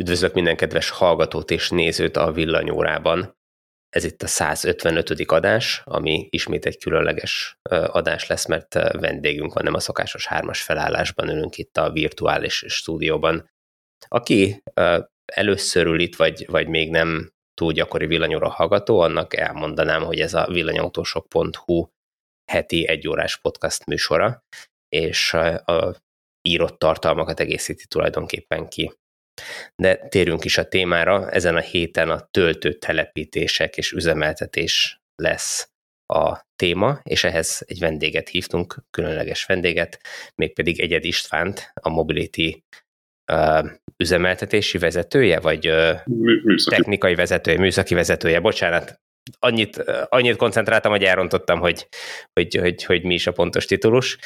Üdvözlök minden kedves hallgatót és nézőt a villanyórában. Ez itt a 155. adás, ami ismét egy különleges adás lesz, mert vendégünk van, nem a szokásos hármas felállásban ülünk itt a virtuális stúdióban. Aki először ül itt, vagy, vagy még nem túl gyakori villanyóra hallgató, annak elmondanám, hogy ez a villanyautósok.hu heti egyórás podcast műsora, és a írott tartalmakat egészíti tulajdonképpen ki. De térünk is a témára, ezen a héten a töltőtelepítések és üzemeltetés lesz a téma, és ehhez egy vendéget hívtunk, különleges vendéget, mégpedig Egyed Istvánt, a Mobility uh, üzemeltetési vezetője, vagy uh, műszaki. technikai vezetője, műszaki vezetője, bocsánat, annyit, annyit koncentráltam, hogy elrontottam, hogy, hogy, hogy, hogy mi is a pontos titulus.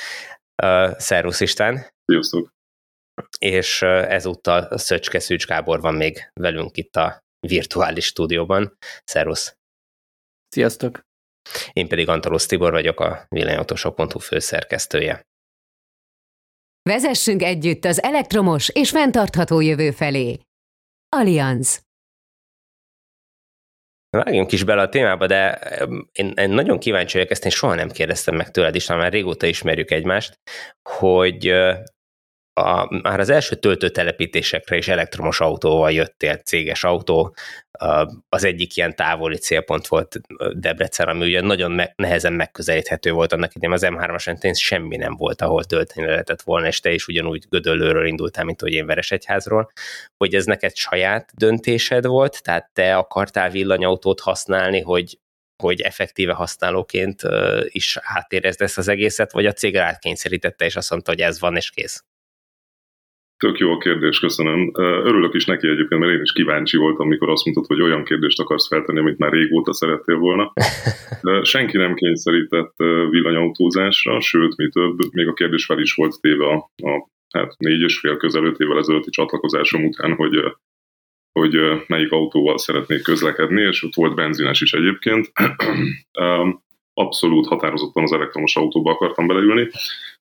Uh, Szervusz István! Sziasztok! És ezúttal Szöcske Szűcs Gábor van még velünk itt a virtuális stúdióban. Szervusz! Sziasztok! Én pedig Antalusz Tibor vagyok, a villanyautósok.hu főszerkesztője. Vezessünk együtt az elektromos és fenntartható jövő felé. Allianz. Vágjunk is bele a témába, de én, én nagyon kíváncsi vagyok, ezt én soha nem kérdeztem meg tőled is, már régóta ismerjük egymást, hogy a, már az első töltőtelepítésekre is elektromos autóval jöttél, céges autó, az egyik ilyen távoli célpont volt Debrecen, ami ugye nagyon me- nehezen megközelíthető volt annak idején, az M3-as mentén semmi nem volt, ahol tölteni lehetett volna, és te is ugyanúgy Gödöllőről indultál, mint hogy én Veresegyházról, hogy ez neked saját döntésed volt, tehát te akartál villanyautót használni, hogy hogy effektíve használóként is átérezd ezt az egészet, vagy a cég rátkényszerítette, és azt mondta, hogy ez van, és kész? Tök jó a kérdés, köszönöm. Örülök is neki egyébként, mert én is kíváncsi voltam, amikor azt mondtad, hogy olyan kérdést akarsz feltenni, amit már régóta szerettél volna. Senki nem kényszerített villanyautózásra, sőt, mi több, még a kérdés fel is volt téve a, a hát négy és fél közel öt évvel ezelőtti csatlakozásom után, hogy hogy melyik autóval szeretnék közlekedni, és ott volt benzines is egyébként. Abszolút határozottan az elektromos autóba akartam beleülni,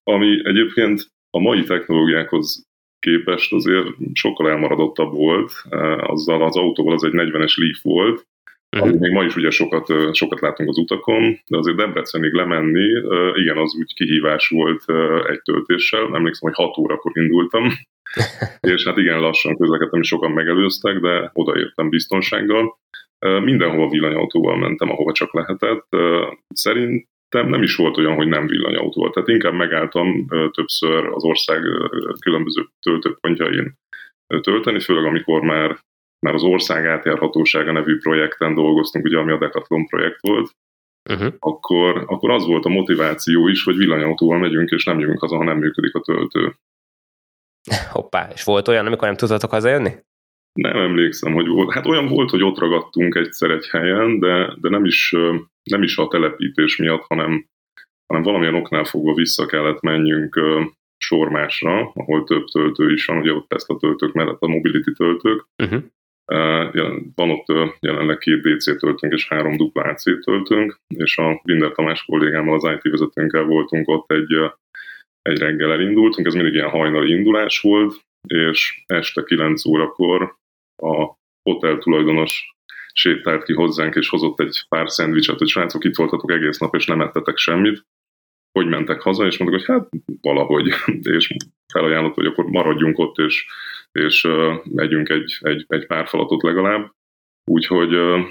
ami egyébként a mai technológiákhoz képest azért sokkal elmaradottabb volt. Eh, azzal az autóval az egy 40-es Leaf volt, Uh-huh. Még ma is ugye sokat, eh, sokat látunk az utakon, de azért Debrecenig lemenni, eh, igen, az úgy kihívás volt egy töltéssel. Emlékszem, hogy 6 órakor indultam, és hát igen, lassan közlekedtem, és sokan megelőztek, de odaértem biztonsággal. Mindenhova villanyautóval mentem, ahova csak lehetett. Szerint nem, nem is volt olyan, hogy nem villanyautó volt. Tehát inkább megálltam többször az ország különböző töltőpontjain tölteni, főleg amikor már, már az ország átjárhatósága nevű projekten dolgoztunk, ugye ami a Decathlon projekt volt, uh-huh. akkor, akkor az volt a motiváció is, hogy villanyautóval megyünk, és nem jövünk haza, ha nem működik a töltő. Hoppá, és volt olyan, amikor nem tudtatok hazajönni? Nem emlékszem, hogy volt. Hát olyan volt, hogy ott ragadtunk egyszer egy helyen, de, de nem, is, nem is a telepítés miatt, hanem, hanem valamilyen oknál fogva vissza kellett menjünk Sormásra, ahol több töltő is van, ugye ott Tesla töltők mellett a Mobility töltők. Uh-huh. Van ott jelenleg két DC töltőnk és három dupla AC töltőnk, és a Binder Tamás kollégámmal, az IT vezetőnkkel voltunk ott egy, egy reggel elindultunk, ez mindig ilyen hajnali indulás volt, és este 9 órakor a hotel tulajdonos sétált ki hozzánk, és hozott egy pár szendvicset, hogy srácok, itt voltatok egész nap, és nem ettetek semmit. Hogy mentek haza, és mondtuk, hogy hát valahogy, és felajánlott, hogy akkor maradjunk ott, és, és uh, megyünk egy, egy, egy pár falatot legalább. Úgyhogy uh,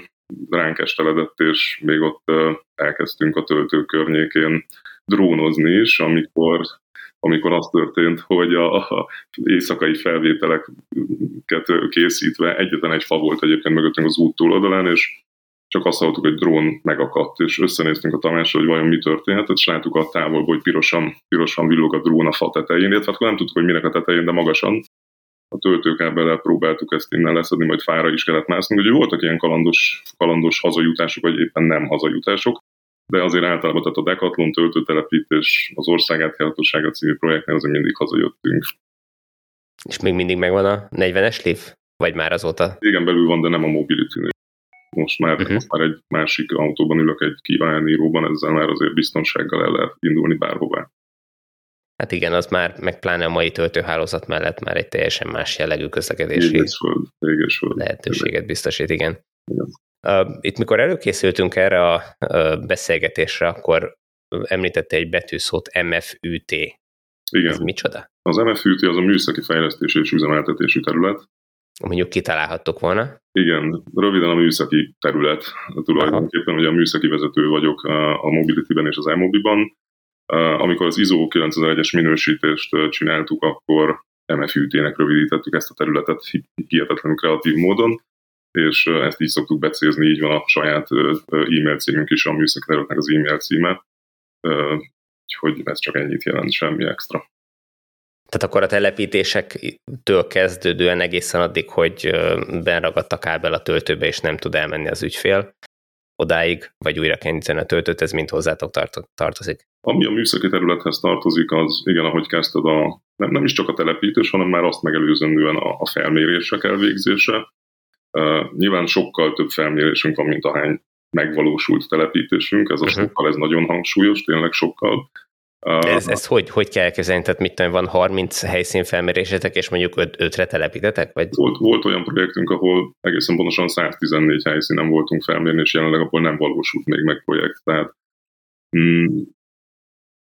ránk esteledett, és még ott elkezdtünk a töltő környékén drónozni is, amikor amikor az történt, hogy a, a éjszakai felvételeket készítve egyetlen egy fa volt egyébként mögöttünk az út túloldalán, és csak azt hallottuk, hogy drón megakadt, és összenéztünk a Tamásra, hogy vajon mi történhetett, és láttuk a távolból, hogy pirosan, pirosan villog a drón a fa tetején, illetve hát nem tudtuk, hogy minek a tetején, de magasan. A töltőkábellel próbáltuk ezt innen leszedni, majd fára is kellett mászni, hogy voltak ilyen kalandos, kalandos hazajutások, vagy éppen nem hazajutások, de azért általában tehát a Decathlon töltőtelepítés, az ország átjárhatósága című projektnél azért mindig hazajöttünk. És még mindig megvan a 40-es Leaf? Vagy már azóta? Igen, belül van, de nem a mobility -nél. Most már, uh-huh. most már egy másik autóban ülök egy kívánníróban, ezzel már azért biztonsággal el lehet indulni bárhová. Hát igen, az már, meg pláne a mai töltőhálózat mellett már egy teljesen más jellegű közlekedési lehetőséget biztosít, igen. igen. Itt mikor előkészültünk erre a beszélgetésre, akkor említette egy betűszót MFÜT. Igen. Ez micsoda? Az MFÜT az a műszaki fejlesztési és üzemeltetési terület. Mondjuk kitalálhattok volna? Igen, röviden a műszaki terület. Tulajdonképpen ugye a műszaki vezető vagyok a Mobility-ben és az e-mobiban. Amikor az ISO 9001-es minősítést csináltuk, akkor MFÜT-nek rövidítettük ezt a területet hihetetlenül kreatív módon, és ezt így szoktuk becézni, így van a saját e-mail címünk is, a műszaki területnek az e-mail címe, úgyhogy ez csak ennyit jelent, semmi extra. Tehát akkor a telepítésektől kezdődően egészen addig, hogy benragadt a kábel a töltőbe, és nem tud elmenni az ügyfél, odáig, vagy újra kell a töltőt, ez mind hozzátok tartozik. Ami a műszaki területhez tartozik, az igen, ahogy kezdted, a, nem, nem is csak a telepítés, hanem már azt megelőzően a, a felmérések elvégzése. Uh, nyilván sokkal több felmérésünk van, mint ahány megvalósult telepítésünk, ez a uh-huh. sokkal, ez nagyon hangsúlyos, tényleg sokkal. De ez, ez hogy, hogy kell elkezdeni? Tehát mit tudom, van 30 helyszín felmérésetek, és mondjuk 5-re telepítetek? Vagy? Volt, volt olyan projektünk, ahol egészen pontosan 114 helyszínen voltunk felmérni, és jelenleg abból nem valósult még meg projekt. Tehát mm,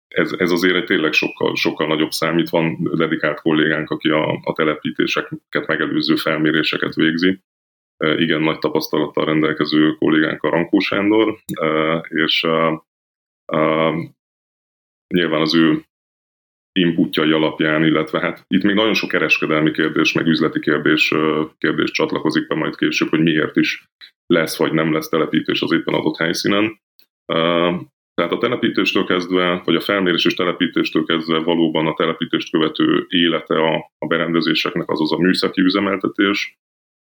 ez, ez azért egy tényleg sokkal, sokkal nagyobb számít. Van dedikált kollégánk, aki a, a telepítéseket megelőző felméréseket végzi. E, igen, nagy tapasztalattal rendelkező kollégánk a Rankó Sándor, e, és e, nyilván az ő inputjai alapján, illetve hát itt még nagyon sok kereskedelmi kérdés, meg üzleti kérdés, kérdés csatlakozik be majd később, hogy miért is lesz vagy nem lesz telepítés az éppen adott helyszínen. Tehát a telepítéstől kezdve, vagy a felmérés és telepítéstől kezdve valóban a telepítést követő élete a, a berendezéseknek, azaz a műszaki üzemeltetés,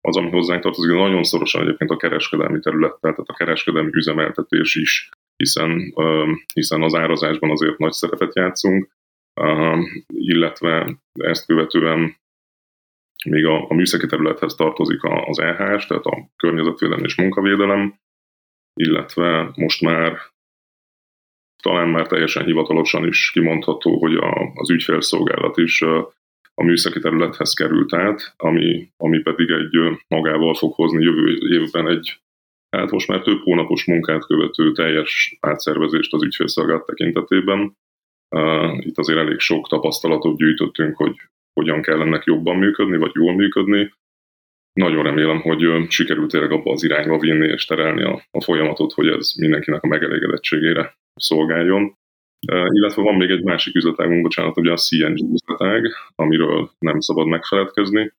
az, ami hozzánk tartozik, nagyon szorosan egyébként a kereskedelmi területtel, tehát a kereskedelmi üzemeltetés is hiszen, hiszen az árazásban azért nagy szerepet játszunk, illetve ezt követően még a, a műszaki területhez tartozik az EHS, tehát a környezetvédelem és munkavédelem, illetve most már talán már teljesen hivatalosan is kimondható, hogy a, az ügyfélszolgálat is a műszaki területhez került át, ami, ami pedig egy magával fog hozni jövő évben egy hát most már több hónapos munkát követő teljes átszervezést az ügyfélszolgálat tekintetében. Itt azért elég sok tapasztalatot gyűjtöttünk, hogy hogyan kell ennek jobban működni, vagy jól működni. Nagyon remélem, hogy sikerült tényleg abba az irányba vinni és terelni a, a folyamatot, hogy ez mindenkinek a megelégedettségére szolgáljon. Illetve van még egy másik üzletágunk, bocsánat, ugye a CNG üzletág, amiről nem szabad megfeledkezni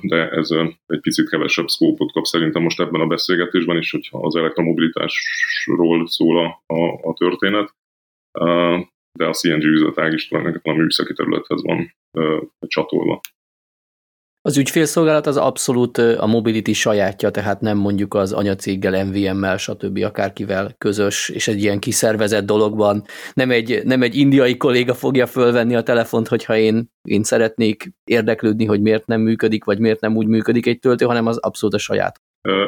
de ez egy picit kevesebb szkópot kap szerintem most ebben a beszélgetésben is, hogyha az elektromobilitásról szól a, a, a történet. De a CNG üzletág is tulajdonképpen a műszaki területhez van csatolva. Az ügyfélszolgálat az abszolút a Mobility sajátja, tehát nem mondjuk az anyacéggel, MVM-mel, stb. akárkivel közös, és egy ilyen kiszervezett dologban. Nem egy, nem egy indiai kolléga fogja fölvenni a telefont, hogyha én, én szeretnék érdeklődni, hogy miért nem működik, vagy miért nem úgy működik egy töltő, hanem az abszolút a saját.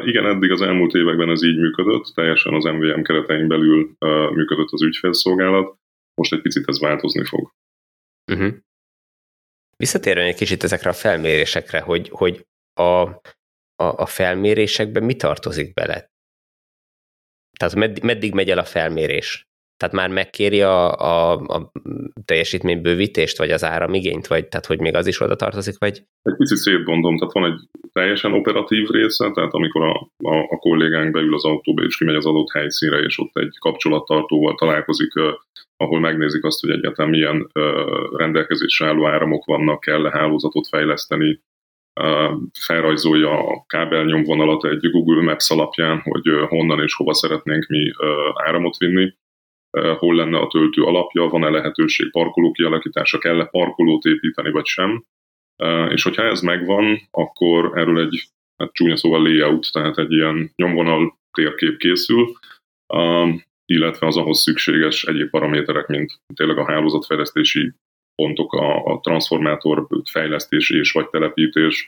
Igen, eddig az elmúlt években ez így működött, teljesen az MVM keretein belül működött az ügyfélszolgálat, most egy picit ez változni fog. Uh-huh. Visszatérve egy kicsit ezekre a felmérésekre, hogy, hogy a, a, a felmérésekben mi tartozik bele? Tehát meddig, meddig megy el a felmérés? Tehát már megkéri a, a, a teljesítménybővítést, vagy az áramigényt, vagy tehát hogy még az is oda tartozik, vagy? Egy picit szétbondom, tehát van egy teljesen operatív része, tehát amikor a, a, a kollégánk beül az autóba és kimegy az adott helyszínre, és ott egy kapcsolattartóval találkozik, ahol megnézik azt, hogy egyáltalán milyen rendelkezésre álló áramok vannak, kell-e hálózatot fejleszteni, felrajzolja a kábelnyomvonalat egy Google Maps alapján, hogy honnan és hova szeretnénk mi áramot vinni, hol lenne a töltő alapja, van-e lehetőség parkoló kialakítása, kell-e parkolót építeni, vagy sem. És hogyha ez megvan, akkor erről egy hát csúnya szóval layout, tehát egy ilyen nyomvonal térkép készül, illetve az ahhoz szükséges egyéb paraméterek, mint tényleg a hálózatfejlesztési pontok, a, a transformátor fejlesztés és vagy telepítés,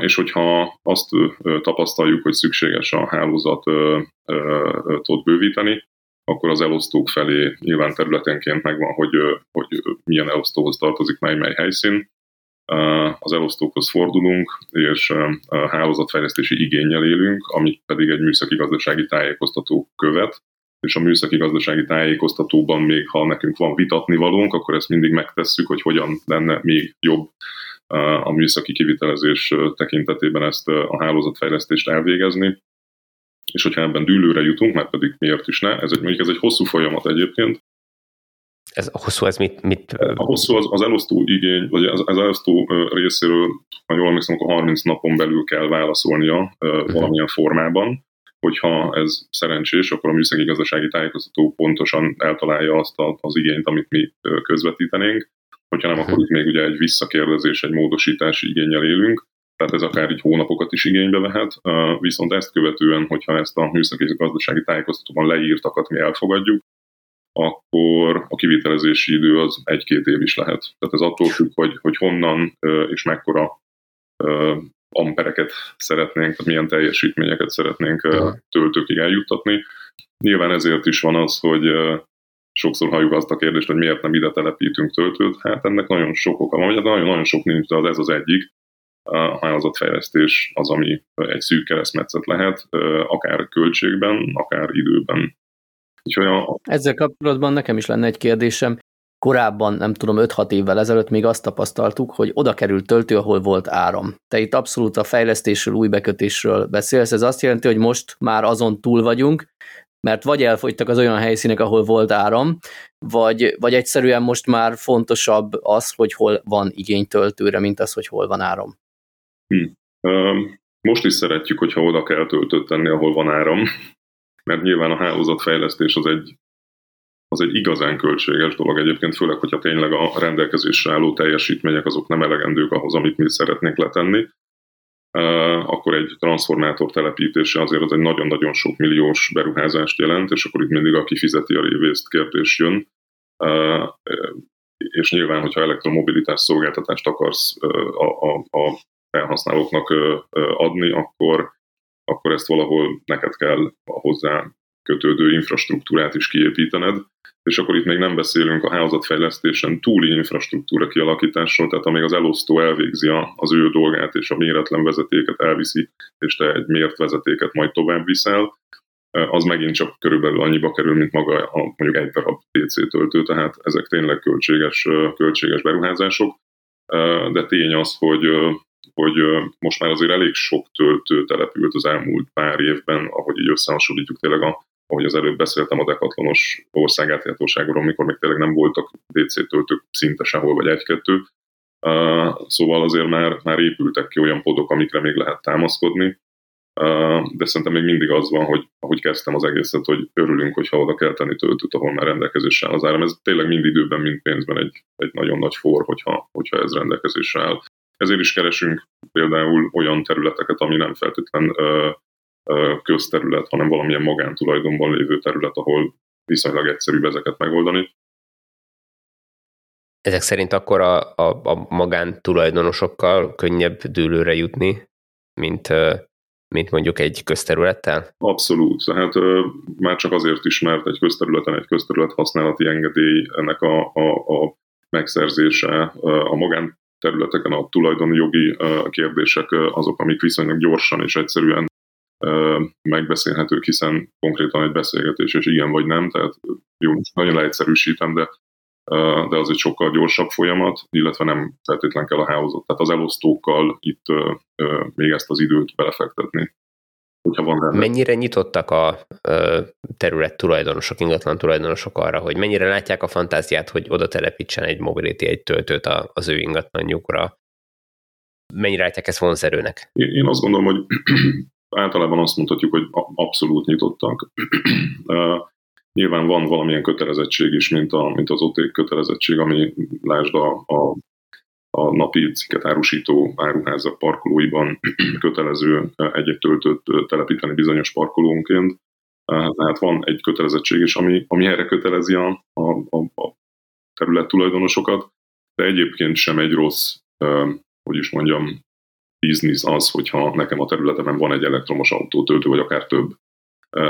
és hogyha azt tapasztaljuk, hogy szükséges a hálózatot bővíteni, akkor az elosztók felé nyilván területenként megvan, hogy, hogy milyen elosztóhoz tartozik mely mely helyszín. Az elosztókhoz fordulunk, és hálózatfejlesztési igényel élünk, amit pedig egy műszaki gazdasági tájékoztató követ, és a műszaki gazdasági tájékoztatóban még, ha nekünk van vitatni valónk, akkor ezt mindig megtesszük, hogy hogyan lenne még jobb a műszaki kivitelezés tekintetében ezt a hálózatfejlesztést elvégezni. És hogyha ebben dűlőre jutunk, mert pedig miért is ne, ez egy, mondjuk ez egy hosszú folyamat egyébként. Ez a hosszú, ez mit? mit a hosszú az, az elosztó igény, vagy az, az elosztó részéről, ha jól emlékszem, akkor 30 napon belül kell válaszolnia uh-huh. valamilyen formában hogyha ez szerencsés, akkor a műszaki gazdasági tájékoztató pontosan eltalálja azt a, az igényt, amit mi közvetítenénk. Hogyha nem, akkor itt még ugye egy visszakérdezés, egy módosítási igényel élünk, tehát ez akár így hónapokat is igénybe vehet, viszont ezt követően, hogyha ezt a műszaki gazdasági tájékoztatóban leírtakat mi elfogadjuk, akkor a kivitelezési idő az egy-két év is lehet. Tehát ez attól függ, hogy, hogy honnan és mekkora ampereket szeretnénk, tehát milyen teljesítményeket szeretnénk töltőkig eljuttatni. Nyilván ezért is van az, hogy sokszor halljuk azt a kérdést, hogy miért nem ide telepítünk töltőt. Hát ennek nagyon sok oka van, vagy hát nagyon-nagyon sok nincs, de az ez az egyik. A hálózatfejlesztés az, ami egy szűk keresztmetszet lehet, akár költségben, akár időben. Úgyhogy a... Ezzel kapcsolatban nekem is lenne egy kérdésem korábban, nem tudom, 5-6 évvel ezelőtt még azt tapasztaltuk, hogy oda került töltő, ahol volt áram. Te itt abszolút a fejlesztésről, új bekötésről beszélsz, ez azt jelenti, hogy most már azon túl vagyunk, mert vagy elfogytak az olyan helyszínek, ahol volt áram, vagy, vagy egyszerűen most már fontosabb az, hogy hol van igény töltőre, mint az, hogy hol van áram. Hm. Most is szeretjük, hogyha oda kell töltőt tenni, ahol van áram, mert nyilván a hálózatfejlesztés az egy az egy igazán költséges dolog egyébként, főleg, hogyha tényleg a rendelkezésre álló teljesítmények azok nem elegendők ahhoz, amit mi szeretnénk letenni, akkor egy transformátor telepítése azért az egy nagyon-nagyon sok milliós beruházást jelent, és akkor itt mindig a kifizeti a révészt kérdés jön. És nyilván, hogyha elektromobilitás szolgáltatást akarsz a, a, a felhasználóknak adni, akkor, akkor ezt valahol neked kell hozzá kötődő infrastruktúrát is kiépítened, és akkor itt még nem beszélünk a hálózatfejlesztésen túli infrastruktúra kialakításról, tehát amíg az elosztó elvégzi az ő dolgát, és a méretlen vezetéket elviszi, és te egy mért vezetéket majd tovább viszel, az megint csak körülbelül annyiba kerül, mint maga a, mondjuk egy darab PC töltő, tehát ezek tényleg költséges, költséges beruházások, de tény az, hogy hogy most már azért elég sok töltő települt az elmúlt pár évben, ahogy így összehasonlítjuk tényleg a ahogy az előbb beszéltem a dekatlonos országátjártóságról, mikor még tényleg nem voltak DC töltők szinte sehol, vagy egy-kettő. Szóval azért már, már épültek ki olyan podok, amikre még lehet támaszkodni, de szerintem még mindig az van, hogy ahogy kezdtem az egészet, hogy örülünk, hogyha oda kell tenni töltőt, ahol már rendelkezésre áll az áram. Ez tényleg mind időben, mind pénzben egy, egy nagyon nagy for, hogyha, hogyha ez rendelkezésre áll. Ezért is keresünk például olyan területeket, ami nem feltétlen közterület, hanem valamilyen magántulajdonban lévő terület, ahol viszonylag egyszerű ezeket megoldani. Ezek szerint akkor a, a, a magántulajdonosokkal könnyebb dőlőre jutni, mint, mint mondjuk egy közterülettel? Abszolút. Tehát már csak azért is, mert egy közterületen egy közterület használati engedély ennek a, a, a megszerzése a magánterületeken a tulajdonjogi kérdések azok, amik viszonylag gyorsan és egyszerűen megbeszélhetők, hiszen konkrétan egy beszélgetés, és igen vagy nem, tehát jó, nagyon leegyszerűsítem, de, de az egy sokkal gyorsabb folyamat, illetve nem feltétlen kell a hálózat. Tehát az elosztókkal itt még ezt az időt belefektetni. Hogyha van. Mennyire nyitottak a terület tulajdonosok, ingatlan tulajdonosok arra, hogy mennyire látják a fantáziát, hogy oda telepítsen egy mobility, egy töltőt az ő ingatlanjukra? Mennyire látják ezt vonzerőnek? Én azt gondolom, hogy általában azt mondhatjuk, hogy abszolút nyitottak. Nyilván van valamilyen kötelezettség is, mint, a, mint az OT kötelezettség, ami lásd a, a, a napi cikket árusító áruházak parkolóiban kötelező egy-egy töltőt telepíteni bizonyos parkolónként. Tehát van egy kötelezettség is, ami, ami erre kötelezi a, a, a terület tulajdonosokat, de egyébként sem egy rossz, hogy is mondjam, biznisz az, hogyha nekem a területemen van egy elektromos autótöltő, vagy akár több.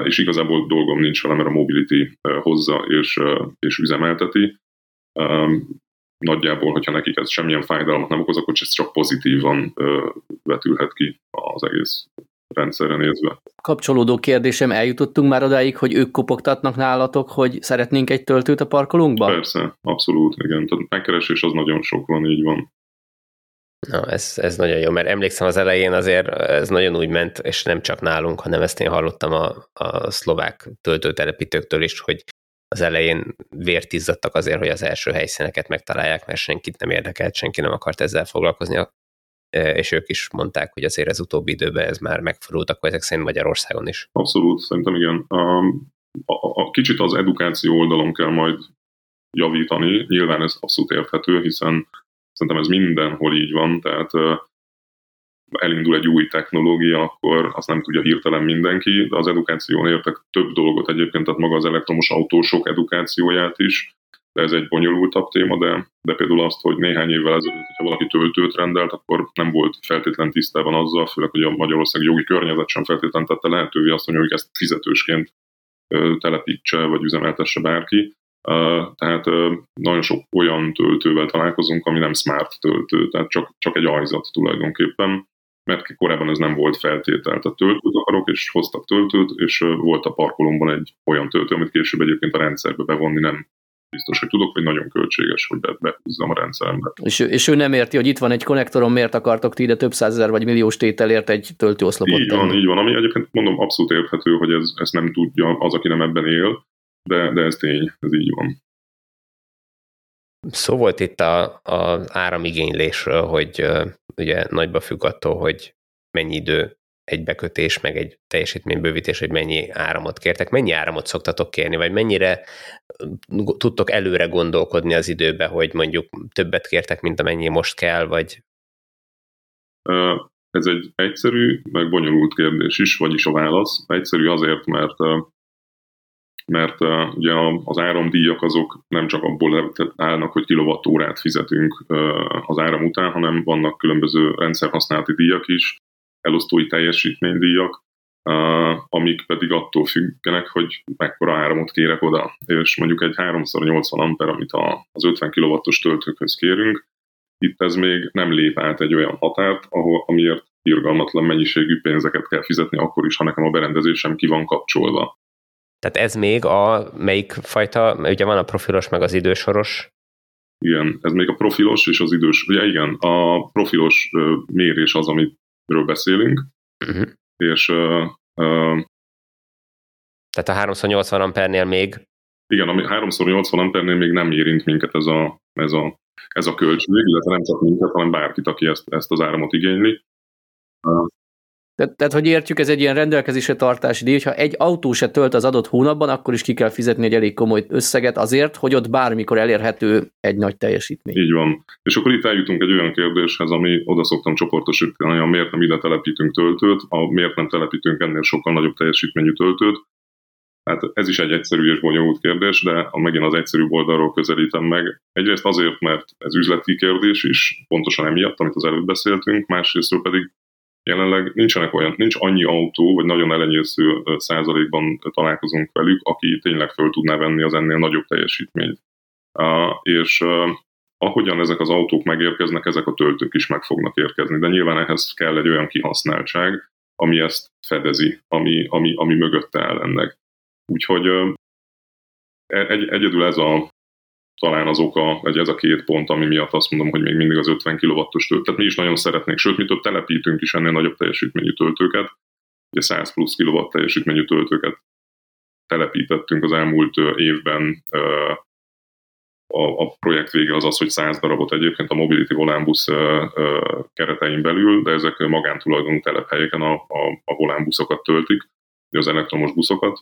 és igazából dolgom nincs vele, mert a Mobility hozza és, és üzemelteti. Nagyjából, hogyha nekik ez semmilyen fájdalmat nem okoz, akkor ez csak pozitívan vetülhet ki az egész rendszerre nézve. Kapcsolódó kérdésem, eljutottunk már odáig, hogy ők kopogtatnak nálatok, hogy szeretnénk egy töltőt a parkolónkba? Persze, abszolút, igen. Tehát megkeresés az nagyon sok van, így van. Na, ez, ez nagyon jó, mert emlékszem az elején azért ez nagyon úgy ment, és nem csak nálunk, hanem ezt én hallottam a, a szlovák töltőtelepítőktől is, hogy az elején vért izzadtak azért, hogy az első helyszíneket megtalálják, mert senkit nem érdekelt, senki nem akart ezzel foglalkozni, és ők is mondták, hogy azért az utóbbi időben ez már megfordult, akkor ezek szerint Magyarországon is. Abszolút, szerintem igen. A, a, a, kicsit az edukáció oldalon kell majd javítani, nyilván ez abszolút érthető, hiszen Szerintem ez mindenhol így van, tehát elindul egy új technológia, akkor azt nem tudja hirtelen mindenki, de az edukáción értek több dolgot egyébként, tehát maga az elektromos autósok edukációját is, de ez egy bonyolultabb téma, de, de például azt, hogy néhány évvel ezelőtt, hogyha valaki töltőt rendelt, akkor nem volt feltétlen tisztában azzal, főleg, hogy a Magyarország jogi környezet sem feltétlen tette lehetővé azt, hogy ezt fizetősként telepítse vagy üzemeltesse bárki. Tehát nagyon sok olyan töltővel találkozunk, ami nem smart töltő, tehát csak, csak egy ajzat tulajdonképpen, mert korábban ez nem volt feltétel. Tehát töltőt akarok, és hoztak töltőt, és volt a parkolómban egy olyan töltő, amit később egyébként a rendszerbe bevonni nem biztos, hogy tudok, hogy nagyon költséges, hogy be, behúzzam a rendszerembe. És, és ő nem érti, hogy itt van egy konnektorom, miért akartok ti ide több százezer vagy milliós tételért egy töltőoszlopot Így van, tenni. így van, ami egyébként mondom abszolút érthető, hogy ez, ezt nem tudja az, aki nem ebben él, de, de ez tény, ez így van. Szó volt itt a, az áramigénylésről, hogy ugye nagyba függ attól, hogy mennyi idő egy bekötés, meg egy teljesítménybővítés, hogy mennyi áramot kértek. Mennyi áramot szoktatok kérni, vagy mennyire tudtok előre gondolkodni az időbe, hogy mondjuk többet kértek, mint amennyi most kell, vagy... Ez egy egyszerű, meg bonyolult kérdés is, vagyis a válasz. Egyszerű azért, mert mert uh, ugye az áramdíjak azok nem csak abból állnak, hogy kilovattórát fizetünk uh, az áram után, hanem vannak különböző rendszerhasználati díjak is, elosztói teljesítménydíjak, uh, amik pedig attól függenek, hogy mekkora áramot kérek oda. És mondjuk egy 3x80 amper, amit a, az 50 kW-os töltőkhöz kérünk, itt ez még nem lép át egy olyan határt, ahol, amiért irgalmatlan mennyiségű pénzeket kell fizetni akkor is, ha nekem a berendezésem ki van kapcsolva. Tehát ez még a melyik fajta, ugye van a profilos meg az idősoros? Igen, ez még a profilos és az idős. Ugye igen, a profilos mérés az, amiről beszélünk, uh-huh. és uh, uh, tehát a 380 ampernél még? Igen, a 380 ampernél még nem érint minket ez a, ez a, ez a költség, illetve nem csak minket, hanem bárkit, aki ezt, ezt az áramot igényli. Tehát, tehát, hogy értjük, ez egy ilyen rendelkezésre tartási díj, hogyha egy autó se tölt az adott hónapban, akkor is ki kell fizetni egy elég komoly összeget azért, hogy ott bármikor elérhető egy nagy teljesítmény. Így van. És akkor itt eljutunk egy olyan kérdéshez, ami oda szoktam csoportosítani, a miért nem ide telepítünk töltőt, a miért nem telepítünk ennél sokkal nagyobb teljesítményű töltőt. Hát ez is egy egyszerű és bonyolult kérdés, de a megint az egyszerű oldalról közelítem meg. Egyrészt azért, mert ez üzleti kérdés is, pontosan emiatt, amit az előbb beszéltünk, másrészt pedig Jelenleg nincsenek olyan, nincs annyi autó, vagy nagyon elenyésző százalékban találkozunk velük, aki tényleg föl tudná venni az ennél nagyobb teljesítményt. És ahogyan ezek az autók megérkeznek, ezek a töltők is meg fognak érkezni, de nyilván ehhez kell egy olyan kihasználtság, ami ezt fedezi, ami, ami, ami mögötte áll ennek. Úgyhogy e, egy, egyedül ez a talán az oka, vagy ez a két pont, ami miatt azt mondom, hogy még mindig az 50 kW-os töltő. Tehát mi is nagyon szeretnénk, sőt, mi több telepítünk is ennél nagyobb teljesítményű töltőket, ugye 100 plusz kW teljesítményű töltőket telepítettünk az elmúlt évben. A, a projekt vége az az, hogy 100 darabot egyébként a Mobility Volánbusz keretein belül, de ezek magántulajdonú telephelyeken a, a, a volánbuszokat töltik, az elektromos buszokat,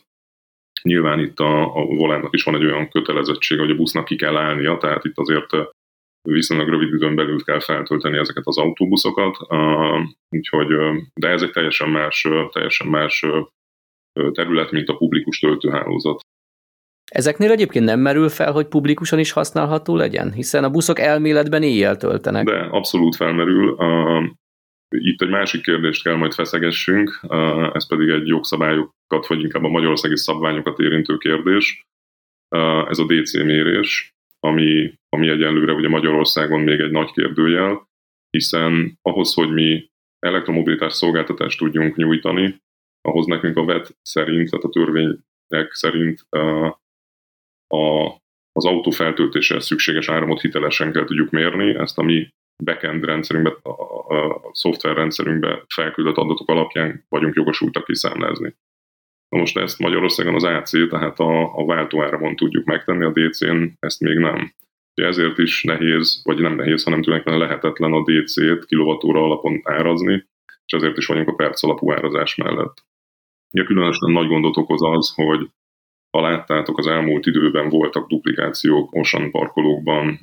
Nyilván itt a, a volánnak is van egy olyan kötelezettség, hogy a busznak ki kell állnia, tehát itt azért viszonylag rövid időn belül kell feltölteni ezeket az autóbuszokat, úgyhogy, de ez egy teljesen más, teljesen más terület, mint a publikus töltőhálózat. Ezeknél egyébként nem merül fel, hogy publikusan is használható legyen, hiszen a buszok elméletben éjjel töltenek. De abszolút felmerül. Itt egy másik kérdést kell majd feszegessünk, ez pedig egy jogszabályokat, vagy inkább a magyarországi szabványokat érintő kérdés. Ez a DC mérés, ami, ami egyenlőre ugye Magyarországon még egy nagy kérdőjel, hiszen ahhoz, hogy mi elektromobilitás szolgáltatást tudjunk nyújtani, ahhoz nekünk a VET szerint, tehát a törvények szerint a, az autó feltöltésre szükséges áramot hitelesen kell tudjuk mérni, ezt a mi backend rendszerünkbe, a, a, a szoftver rendszerünkbe felküldött adatok alapján vagyunk jogosultak kiszámlázni. Na most ezt Magyarországon az AC, tehát a, a váltóáramon tudjuk megtenni, a DC-n ezt még nem. Ezért is nehéz, vagy nem nehéz, hanem tulajdonképpen lehetetlen a DC-t kilovatúra alapon árazni, és ezért is vagyunk a perc alapú árazás mellett. Ugye különösen nagy gondot okoz az, hogy ha láttátok, az elmúlt időben voltak duplikációk Ocean parkolókban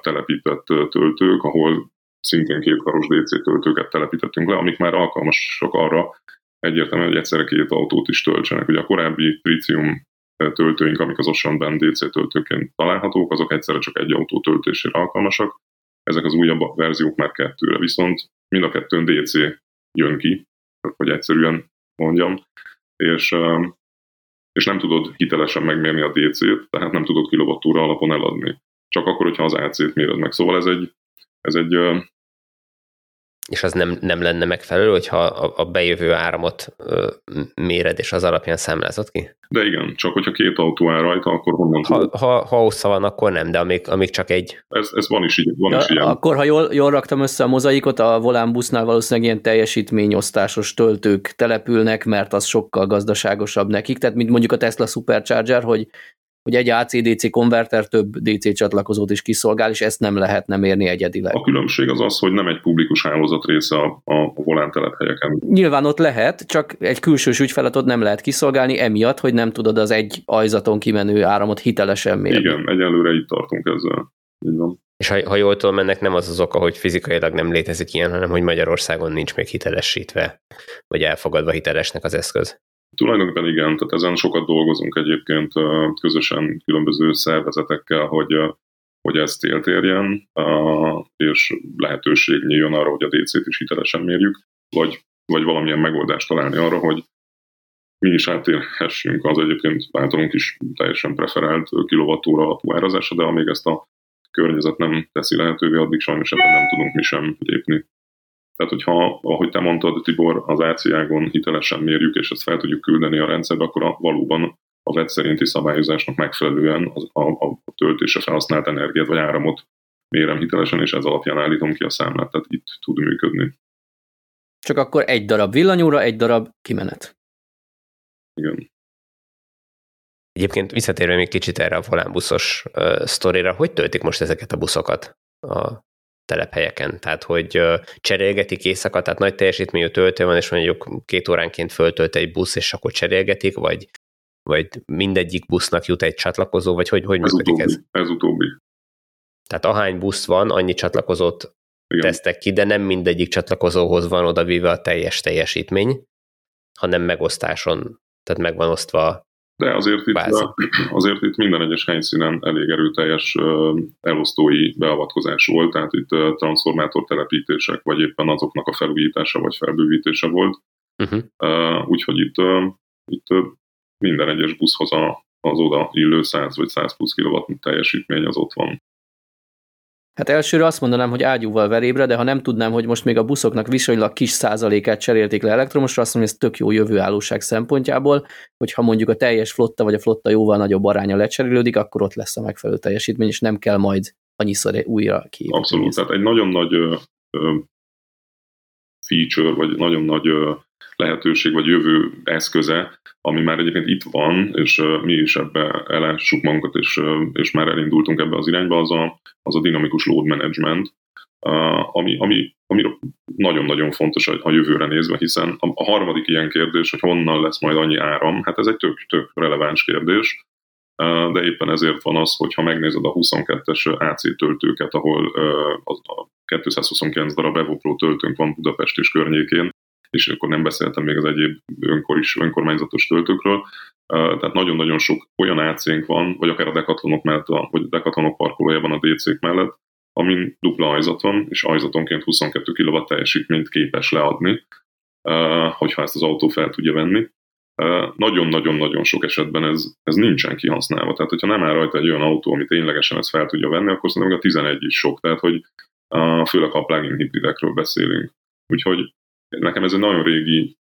telepített töltők, ahol szintén kétkaros DC töltőket telepítettünk le, amik már alkalmasak arra egyértelműen, hogy egyszerre két autót is töltsenek. Ugye a korábbi tritium töltőink, amik az Oceanben DC töltőként találhatók, azok egyszerre csak egy autó töltésére alkalmasak. Ezek az újabb verziók már kettőre, viszont mind a kettőn DC jön ki, hogy egyszerűen mondjam, és és nem tudod hitelesen megmérni a DC-t, tehát nem tudod kilovattúra alapon eladni. Csak akkor, hogyha az AC-t méred meg. Szóval ez egy, ez egy és az nem, nem lenne megfelelő, hogyha a, a bejövő áramot ö, méred, és az alapján számlázod ki? De igen, csak hogyha két autó áll rajta, akkor honnan ha, tudod? Ha, ha hossza van, akkor nem, de amíg, amíg csak egy. Ez, ez van is, így, van ja, is ilyen. Akkor, ha jól, jól raktam össze a mozaikot, a Volán busznál valószínűleg ilyen teljesítményosztásos töltők települnek, mert az sokkal gazdaságosabb nekik, tehát mint mondjuk a Tesla Supercharger, hogy hogy egy AC-DC konverter több DC csatlakozót is kiszolgál, és ezt nem lehet nem érni egyedileg. A különbség az az, hogy nem egy publikus hálózat része a, a volán telephelyeken. Nyilván ott lehet, csak egy külsős ügyfeletot nem lehet kiszolgálni, emiatt, hogy nem tudod az egy ajzaton kimenő áramot hitelesen mérni. Igen, egyelőre itt tartunk ezzel. Így van. És ha, ha jól tudom, ennek nem az az oka, hogy fizikailag nem létezik ilyen, hanem hogy Magyarországon nincs még hitelesítve, vagy elfogadva hitelesnek az eszköz. Tulajdonképpen igen, tehát ezen sokat dolgozunk egyébként közösen különböző szervezetekkel, hogy, hogy ezt éltérjen, és lehetőség nyíljon arra, hogy a DC-t is hitelesen mérjük, vagy, vagy valamilyen megoldást találni arra, hogy mi is átérhessünk az egyébként általunk is teljesen preferált kilovattóra alapú árazásra, de amíg ezt a környezet nem teszi lehetővé, addig sajnos ebben nem tudunk mi sem lépni. Tehát, hogyha, ahogy te mondtad, Tibor, az AC-ágon hitelesen mérjük, és ezt fel tudjuk küldeni a rendszerbe, akkor a, valóban a VET szerinti szabályozásnak megfelelően a, a, a töltésre felhasznált energiát vagy áramot mérem hitelesen, és ez alapján állítom ki a számlát, tehát itt tud működni. Csak akkor egy darab villanyóra, egy darab kimenet. Igen. Egyébként visszatérve még kicsit erre a volánbuszos uh, sztorira, hogy töltik most ezeket a buszokat a telephelyeken. Tehát, hogy cserélgetik éjszaka, tehát nagy teljesítményű töltő van, és mondjuk két óránként föltölt egy busz, és akkor cserélgetik, vagy, vagy mindegyik busznak jut egy csatlakozó, vagy hogy, hogy ez működik utóbbi, ez? Ez utóbbi. Tehát ahány busz van, annyi csatlakozót Igen. tesztek ki, de nem mindegyik csatlakozóhoz van odavíve a teljes teljesítmény, hanem megosztáson, tehát megvan osztva de azért itt, azért itt minden egyes helyszínen elég erőteljes elosztói beavatkozás volt, tehát itt transformátor telepítések, vagy éppen azoknak a felújítása vagy felbővítése volt. Uh-huh. Úgyhogy itt, itt minden egyes buszhoz az oda illő 100 vagy 100 plusz kilowatt teljesítmény az ott van. Hát elsőre azt mondanám, hogy ágyúval verébre, de ha nem tudnám, hogy most még a buszoknak viszonylag kis százalékát cserélték le elektromosra, azt mondom, hogy ez tök jó jövőállóság szempontjából, hogyha mondjuk a teljes flotta vagy a flotta jóval nagyobb aránya lecserélődik, akkor ott lesz a megfelelő teljesítmény, és nem kell majd annyiszor újra ki. Abszolút, tehát egy nagyon nagy ö, ö, feature, vagy nagyon nagy ö, lehetőség, vagy jövő eszköze, ami már egyébként itt van, és mi is ebbe elássuk magunkat, és, és már elindultunk ebbe az irányba, az a, az a dinamikus load management, ami, ami, ami nagyon-nagyon fontos a, jövőre nézve, hiszen a, harmadik ilyen kérdés, hogy honnan lesz majd annyi áram, hát ez egy tök, tök releváns kérdés, de éppen ezért van az, hogy ha megnézed a 22-es AC töltőket, ahol a 229 darab Evopro töltőnk van Budapest és környékén, és akkor nem beszéltem még az egyéb önkor is, önkormányzatos töltőkről. Tehát nagyon-nagyon sok olyan ac van, vagy akár a dekatlonok mellett, vagy a dekatlonok parkolójában a DC-k mellett, amin dupla ajzat van, és ajzatonként 22 kW teljesítményt képes leadni, hogyha ezt az autó fel tudja venni. Nagyon-nagyon-nagyon sok esetben ez, ez nincsen kihasználva. Tehát, hogyha nem áll rajta egy olyan autó, ami ténylegesen ezt fel tudja venni, akkor szerintem a 11 is sok. Tehát, hogy főleg a plug-in hibridekről beszélünk. Úgyhogy nekem ez egy nagyon régi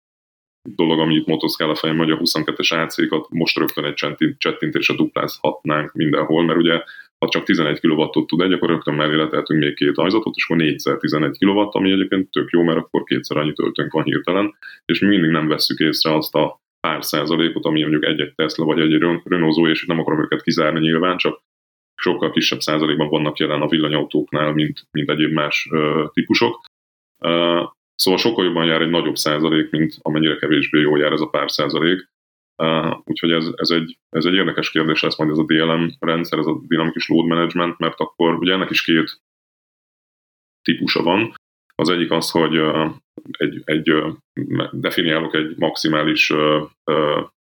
dolog, ami itt motoszkál a fejem, hogy a 22-es AC-kat most rögtön egy csettintésre duplázhatnánk mindenhol, mert ugye ha csak 11 kW tud egy, akkor rögtön mellé leteltünk még két ajzatot, és akkor 4 11 kW, ami egyébként tök jó, mert akkor kétszer annyi töltőnk van hirtelen, és mi mindig nem vesszük észre azt a pár százalékot, ami mondjuk egy-egy Tesla vagy egy Renault és nem akarom őket kizárni nyilván, csak sokkal kisebb százalékban vannak jelen a villanyautóknál, mint, mint egyéb más uh, típusok. Uh, szóval sokkal jobban jár egy nagyobb százalék, mint amennyire kevésbé jól jár ez a pár százalék. Úgyhogy ez, ez, egy, ez egy érdekes kérdés lesz majd ez a DLM rendszer, ez a dinamikus load management, mert akkor ugye ennek is két típusa van. Az egyik az, hogy egy, egy uh, definiálok egy maximális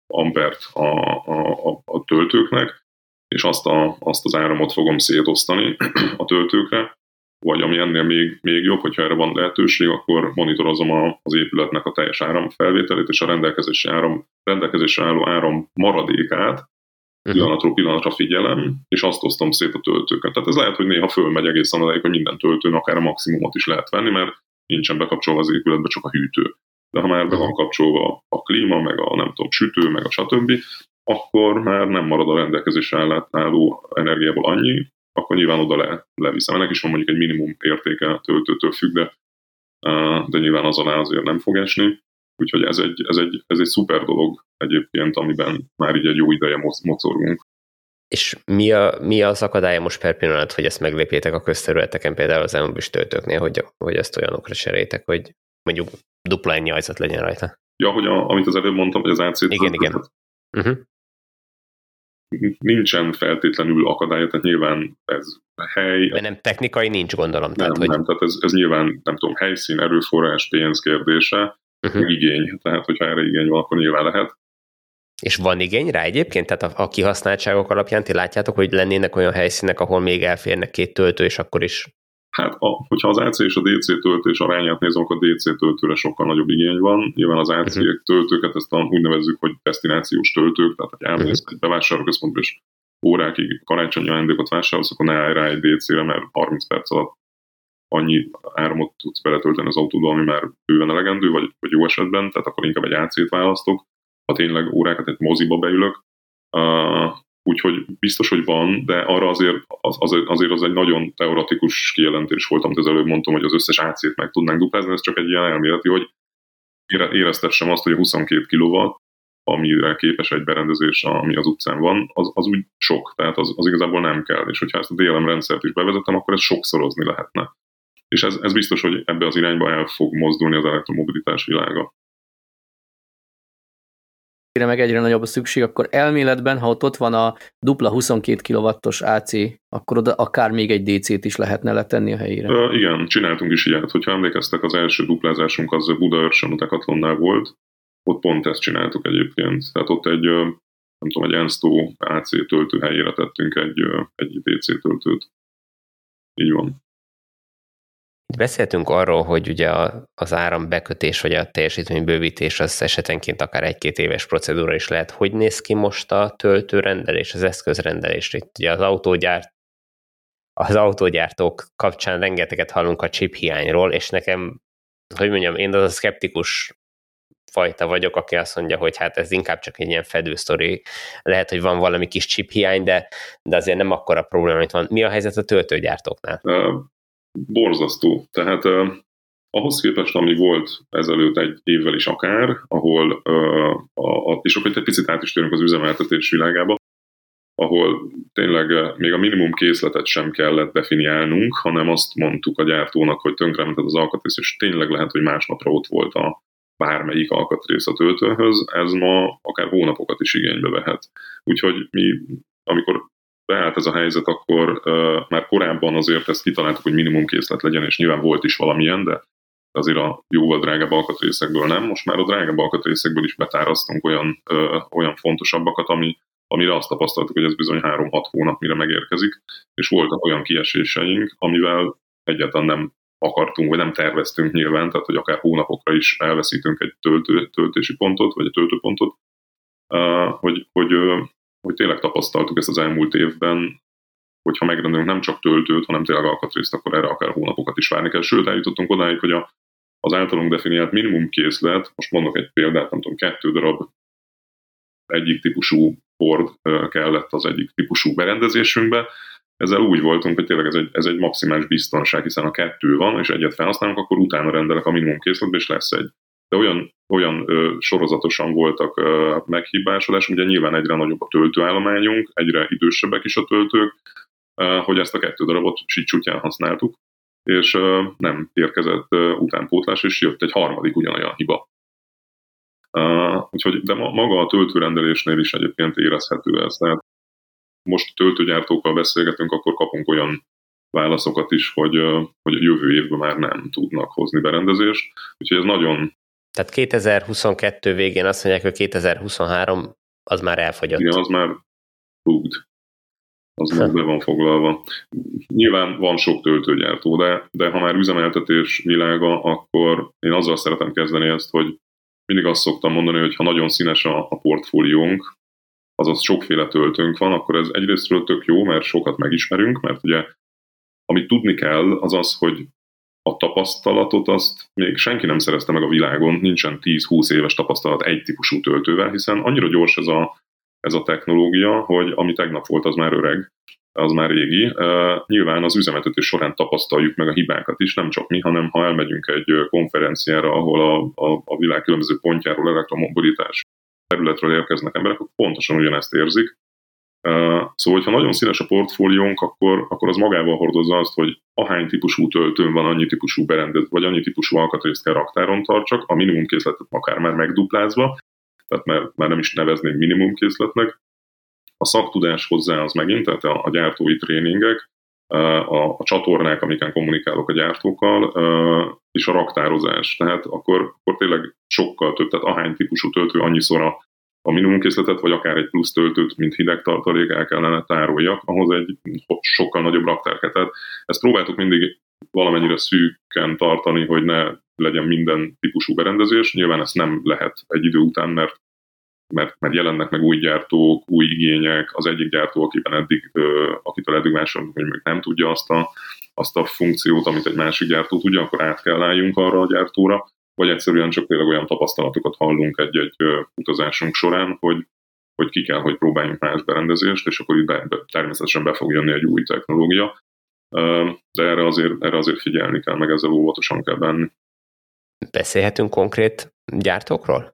ampert a, a, a, a töltőknek, és azt, a, azt az áramot fogom szétosztani a töltőkre, vagy ami ennél még, még jobb, hogyha erre van lehetőség, akkor monitorozom a, az épületnek a teljes áramfelvételét, és a rendelkezésre, áram, rendelkezésre álló áram maradékát uh-huh. pillanatról pillanatra figyelem, és azt osztom szét a töltőket. Tehát ez lehet, hogy néha fölmegy egészen odáig, hogy minden töltőn akár a maximumot is lehet venni, mert nincsen bekapcsolva az épületbe csak a hűtő. De ha már be van kapcsolva a klíma, meg a nem tudom, sütő, meg a stb., akkor már nem marad a rendelkezésre álló energiából annyi, akkor nyilván oda le, leviszem. Ennek is van mondjuk egy minimum értéke a töltőtől függ, de, de nyilván az alá azért nem fog esni. Úgyhogy ez egy, ez, egy, ez egy szuper dolog egyébként, amiben már így egy jó ideje mocorgunk. És mi, a, mi az akadálya most per pillanat, hogy ezt meglépjétek a közterületeken, például az elmúbis töltőknél, hogy, hogy ezt olyanokra cserétek, hogy mondjuk dupla ennyi ajzat legyen rajta? Ja, hogy a, amit az előbb mondtam, hogy az AC Igen, igen. Uh-huh nincsen feltétlenül akadálya, tehát nyilván ez hely. De nem technikai nincs, gondolom. Nem, tehát, hogy... nem, tehát ez, ez nyilván, nem tudom, helyszín, erőforrás, pénz kérdése, uh-huh. igény. Tehát, hogyha erre igény van, akkor nyilván lehet. És van igény rá egyébként? Tehát a, a kihasználtságok alapján ti látjátok, hogy lennének olyan helyszínek, ahol még elférnek két töltő, és akkor is Hát, a, hogyha az AC és a DC töltés arányát nézem, akkor a DC töltőre sokkal nagyobb igény van. Nyilván az AC uh-huh. töltőket, ezt a, úgy nevezzük, hogy destinációs töltők, tehát hogy elmész uh-huh. egy bevásárlóközpontba, és órákig karácsonyi ajándékot vásárolsz, akkor ne állj rá egy DC-re, mert 30 perc alatt annyi áramot tudsz beletölteni az autóba, ami már bőven elegendő, vagy, vagy jó esetben, tehát akkor inkább egy AC-t választok. Ha tényleg órákat egy moziba beülök, uh, Úgyhogy biztos, hogy van, de arra azért az, az, azért az egy nagyon teoretikus kijelentés volt, amit az előbb mondtam, hogy az összes AC-t meg tudnánk duplázni, ez csak egy ilyen elméleti, hogy éreztessem azt, hogy a 22 kW, amire képes egy berendezés, ami az utcán van, az, az úgy sok, tehát az, az igazából nem kell, és hogyha ezt a DLM rendszert is bevezetem, akkor ez sokszorozni lehetne. És ez, ez biztos, hogy ebbe az irányba el fog mozdulni az elektromobilitás világa meg egyre nagyobb a szükség, akkor elméletben, ha ott, ott van a dupla 22 kW-os AC, akkor oda akár még egy DC-t is lehetne letenni a helyére. Uh, igen, csináltunk is ilyet. Hogyha emlékeztek, az első duplázásunk az Buda Örsön Decathlonnál volt, ott pont ezt csináltuk egyébként. Tehát ott egy, nem tudom, egy Ensto AC töltő helyére tettünk egy, egy DC töltőt. Így van. Beszéltünk arról, hogy ugye az áram bekötés vagy a teljesítménybővítés az esetenként akár egy-két éves procedúra is lehet. Hogy néz ki most a töltőrendelés, az eszközrendelés? Itt ugye az autógyárt az autógyártók kapcsán rengeteget hallunk a chip hiányról, és nekem, hogy mondjam, én az a szkeptikus fajta vagyok, aki azt mondja, hogy hát ez inkább csak egy ilyen fedősztori, lehet, hogy van valami kis chip hiány, de, de azért nem akkora probléma, amit van. Mi a helyzet a töltőgyártóknál? Borzasztó. Tehát ahhoz képest, ami volt ezelőtt egy évvel is akár, ahol, a, a, és akkor egy picit át is térünk az üzemeltetés világába, ahol tényleg még a minimum készletet sem kellett definiálnunk, hanem azt mondtuk a gyártónak, hogy tönkrementett az alkatrész, és tényleg lehet, hogy másnapra ott volt a bármelyik alkatrész a töltőhöz, ez ma akár hónapokat is igénybe vehet. Úgyhogy mi, amikor beállt ez a helyzet, akkor már korábban azért ezt kitaláltuk, hogy minimum készlet legyen, és nyilván volt is valamilyen, de azért a jóval drágább alkatrészekből nem. Most már a drágább alkatrészekből is betárasztunk olyan, uh, olyan fontosabbakat, ami, amire azt tapasztaltuk, hogy ez bizony 3-6 hónap mire megérkezik, és voltak olyan kieséseink, amivel egyáltalán nem akartunk, vagy nem terveztünk nyilván, tehát hogy akár hónapokra is elveszítünk egy töltő, töltési pontot, vagy egy töltőpontot, hogy, hogy, hogy tényleg tapasztaltuk ezt az elmúlt évben, hogyha megrendelünk nem csak töltőt, hanem tényleg alkatrészt, akkor erre akár hónapokat is várni kell. Sőt, eljutottunk odáig, hogy a, az általunk definiált minimum készlet, most mondok egy példát, nem tudom, kettő darab egyik típusú Ford kellett az egyik típusú berendezésünkbe, ezzel úgy voltunk, hogy tényleg ez egy, ez egy maximális biztonság, hiszen a kettő van, és egyet felhasználunk, akkor utána rendelek a minimum készletbe, és lesz egy. De olyan, olyan ö, sorozatosan voltak ö, meghibásodás, ugye nyilván egyre nagyobb a töltőállományunk, egyre idősebbek is a töltők, ö, hogy ezt a kettő darabot sicsútyán használtuk, és ö, nem érkezett ö, utánpótlás, és jött egy harmadik ugyanolyan hiba. Uh, úgyhogy, de ma, maga a töltőrendelésnél is egyébként érezhető ez. Tehát most töltőgyártókkal beszélgetünk, akkor kapunk olyan válaszokat is, hogy, hogy jövő évben már nem tudnak hozni berendezést. Úgyhogy ez nagyon... Tehát 2022 végén azt mondják, hogy 2023 az már elfogyott. Igen, az már booked. Az már be van foglalva. Nyilván van sok töltőgyártó, de, de ha már üzemeltetés világa, akkor én azzal szeretem kezdeni ezt, hogy mindig azt szoktam mondani, hogy ha nagyon színes a, a portfóliónk, azaz sokféle töltőnk van, akkor ez egyrésztről tök jó, mert sokat megismerünk, mert ugye amit tudni kell, az az, hogy a tapasztalatot azt még senki nem szerezte meg a világon, nincsen 10-20 éves tapasztalat egy típusú töltővel, hiszen annyira gyors ez a, ez a technológia, hogy ami tegnap volt, az már öreg, az már régi. Uh, nyilván az üzemeltetés során tapasztaljuk meg a hibákat is, nem csak mi, hanem ha elmegyünk egy konferenciára, ahol a, a, a világ különböző pontjáról elektromobilitás területről érkeznek emberek, akkor pontosan ugyanezt érzik. Szóval, hogyha nagyon színes a portfóliónk, akkor, akkor az magával hordozza azt, hogy ahány típusú töltőn van, annyi típusú berendez, vagy annyi típusú alkatrészt kell raktáron tartsak, a minimum készletet akár már megduplázva, tehát már, már nem is nevezném minimum készletnek. A szaktudás hozzá az megint, tehát a, a gyártói tréningek, a, a csatornák, amiken kommunikálok a gyártókkal, és a raktározás. Tehát akkor, akkor tényleg sokkal több, tehát ahány típusú töltő, annyiszor a, a minimumkészletet, vagy akár egy plusz töltőt, mint hideg tartalék el kellene tároljak, ahhoz egy sokkal nagyobb raktárketet. Ezt próbáltuk mindig valamennyire szűken tartani, hogy ne legyen minden típusú berendezés. Nyilván ezt nem lehet egy idő után, mert mert, mert jelennek meg új gyártók, új igények, az egyik gyártó, akiben eddig, akitől eddig vásárolunk, hogy még nem tudja azt a, azt a funkciót, amit egy másik gyártó tudja, akkor át kell álljunk arra a gyártóra, vagy egyszerűen csak tényleg olyan tapasztalatokat hallunk egy-egy utazásunk során, hogy, hogy ki kell, hogy próbáljunk más berendezést, és akkor itt be, be, természetesen be fog jönni egy új technológia, de erre azért, erre azért figyelni kell, meg ezzel óvatosan kell benni. Beszélhetünk konkrét gyártókról?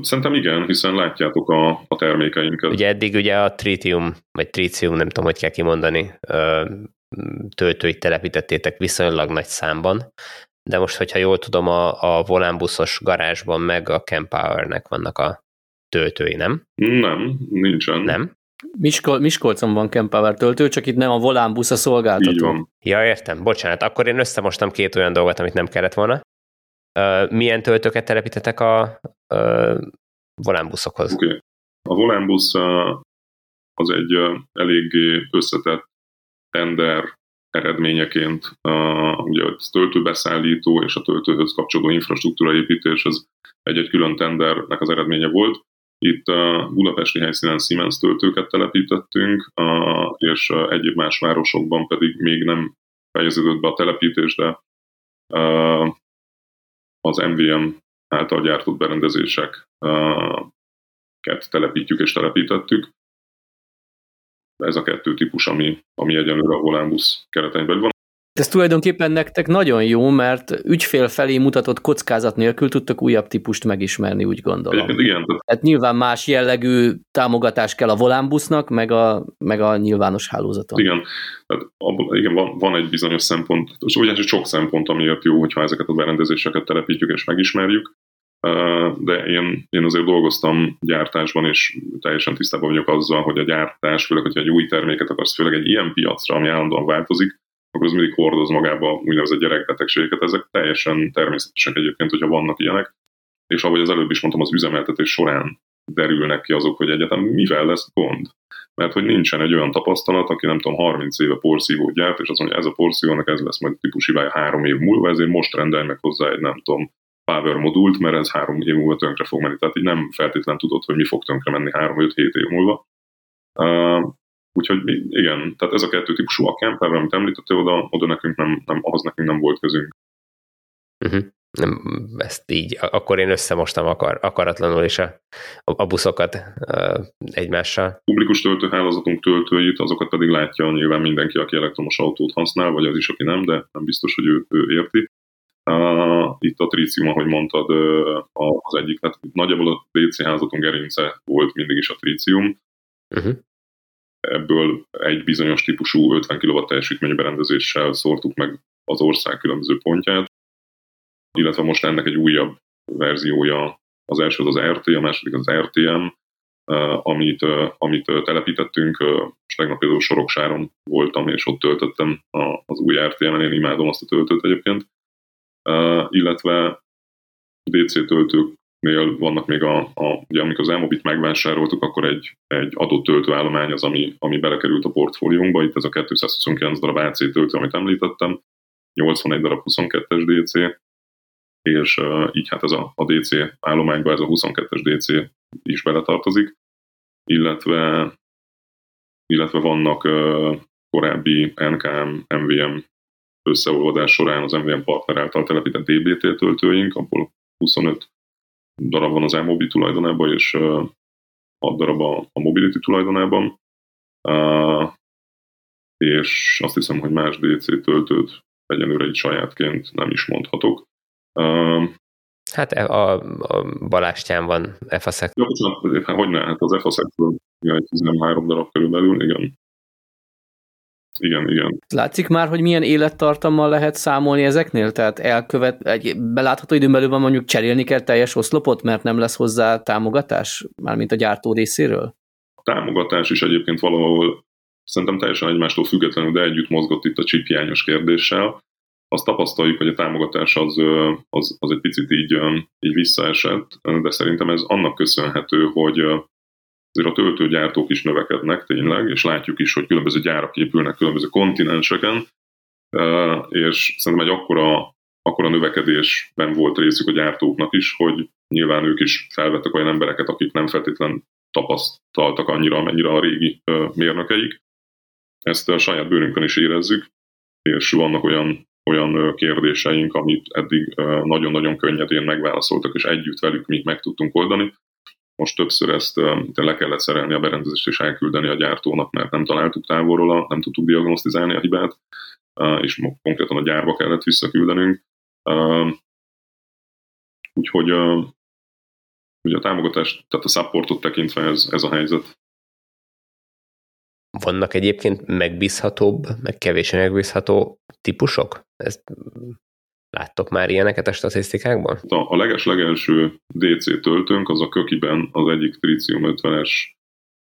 Szerintem igen, hiszen látjátok a, a termékeinket. Ugye eddig ugye a tritium, vagy tritium, nem tudom, hogy kell kimondani, töltőit telepítettétek viszonylag nagy számban, de most, hogyha jól tudom, a, a volánbuszos garázsban meg a Campower-nek vannak a töltői, nem? Nem, nincsen. Nem? Miskol, Miskolcon van Campower töltő, csak itt nem a volánbusz a szolgáltató. Így van. Ja, értem. Bocsánat, akkor én összemostam két olyan dolgot, amit nem kellett volna. Uh, milyen töltőket telepítetek a uh, volánbuszokhoz? Okay. A volánbusz uh, az egy uh, eléggé összetett tender eredményeként uh, ugye a töltőbeszállító és a töltőhöz kapcsolódó infrastruktúra építés az egy-egy külön tendernek az eredménye volt. Itt a budapesti helyszínen Siemens töltőket telepítettünk, és egyéb más városokban pedig még nem fejeződött be a telepítés, de az MVM által gyártott berendezéseket telepítjük és telepítettük. Ez a kettő típus, ami, ami egyenlőre a Volánbusz keretein belül van. Ez tulajdonképpen nektek nagyon jó, mert ügyfél felé mutatott kockázat nélkül tudtak újabb típust megismerni, úgy gondolom. Egyébként igen. Tehát nyilván más jellegű támogatás kell a volánbusznak, meg a, meg a nyilvános hálózaton. Igen, tehát abban, igen van, van egy bizonyos szempont, és ugye sok szempont, amiért jó, hogyha ezeket a berendezéseket telepítjük és megismerjük, de én, én azért dolgoztam gyártásban, és teljesen tisztában vagyok azzal, hogy a gyártás, főleg, hogyha egy új terméket akarsz, főleg egy ilyen piacra, ami állandóan változik, akkor az mindig hordoz magába úgynevezett gyerekbetegségeket. Ezek teljesen természetesek egyébként, hogyha vannak ilyenek. És ahogy az előbb is mondtam, az üzemeltetés során derülnek ki azok, hogy egyetem mivel lesz gond. Mert hogy nincsen egy olyan tapasztalat, aki nem tudom, 30 éve porszívót gyárt, és azt mondja, ez a porszívónak ez lesz majd típus hibája három év múlva, ezért most rendelj meg hozzá egy nem tudom, power modult, mert ez három év múlva tönkre fog menni. Tehát így nem feltétlenül tudod, hogy mi fog tönkre menni három-öt-hét év múlva. Uh, úgyhogy igen, tehát ez a kettő típusú a camper, amit említettél, oda, oda nekünk nem, nem, ahhoz nekünk nem volt közünk. Uh-huh nem, ezt így, akkor én összemostam akar, akaratlanul is a, a buszokat uh, egymással. Publikus töltőhálózatunk töltőit, azokat pedig látja nyilván mindenki, aki elektromos autót használ, vagy az is, aki nem, de nem biztos, hogy ő, ő érti. Itt a trícium, ahogy mondtad, az egyik, tehát nagyjából a DC házatunk gerince volt mindig is a trícium. Uh-huh. Ebből egy bizonyos típusú 50 kW teljesítményű berendezéssel szórtuk meg az ország különböző pontját, illetve most ennek egy újabb verziója, az első az az RT, a második az RTM, amit, amit telepítettünk, és tegnap például Soroksáron voltam, és ott töltöttem az új RTM-en, én imádom azt a töltőt egyébként, illetve DC töltőknél vannak még a, a ugye amikor az Elmobit megvásároltuk, akkor egy, egy adott töltőállomány az, ami, ami belekerült a portfóliónkba, itt ez a 229 darab AC töltő, amit említettem, 81 darab 22-es DC, és uh, így hát ez a, a DC állományba ez a 22-es DC is beletartozik, illetve, illetve vannak uh, korábbi NKM, MVM összeolvadás során az MVM partner által telepített DBT töltőink, abból 25 darab van az e tulajdonában, és uh, 6 darab a, a Mobility tulajdonában. Uh, és azt hiszem, hogy más DC töltőt egyenlőre egy sajátként nem is mondhatok. Hát e, a, a Balástyán van EFASZEK. Jó, bocsánat, hát hogy ne, hát az EFASZEK-ből egy 13 darab körülbelül, igen. Igen, igen. Látszik már, hogy milyen élettartammal lehet számolni ezeknél? Tehát elkövet, egy belátható időn belül van mondjuk cserélni kell teljes oszlopot, mert nem lesz hozzá támogatás, mármint a gyártó részéről? A támogatás is egyébként valahol szerintem teljesen egymástól függetlenül, de együtt mozgott itt a chiphiányos kérdéssel azt tapasztaljuk, hogy a támogatás az, az, az egy picit így, így visszaesett, de szerintem ez annak köszönhető, hogy azért a töltőgyártók is növekednek tényleg, és látjuk is, hogy különböző gyárak épülnek különböző kontinenseken, és szerintem egy akkora, akkora növekedésben volt részük a gyártóknak is, hogy nyilván ők is felvettek olyan embereket, akik nem feltétlenül tapasztaltak annyira, amennyire a régi mérnökeik. Ezt a saját bőrünkön is érezzük, és vannak olyan olyan kérdéseink, amit eddig nagyon-nagyon könnyedén megválaszoltak, és együtt velük mi meg tudtunk oldani. Most többször ezt le kellett szerelni a berendezést és elküldeni a gyártónak, mert nem találtuk távolról, nem tudtuk diagnosztizálni a hibát, és konkrétan a gyárba kellett visszaküldenünk. Úgyhogy ugye a támogatást, tehát a supportot tekintve ez, ez a helyzet. Vannak egyébként megbízhatóbb, meg kevésbé megbízható típusok? Ezt láttok már ilyeneket a statisztikákban? A, a leges-legelső DC töltőnk az a Kökiben az egyik Tritium 50-es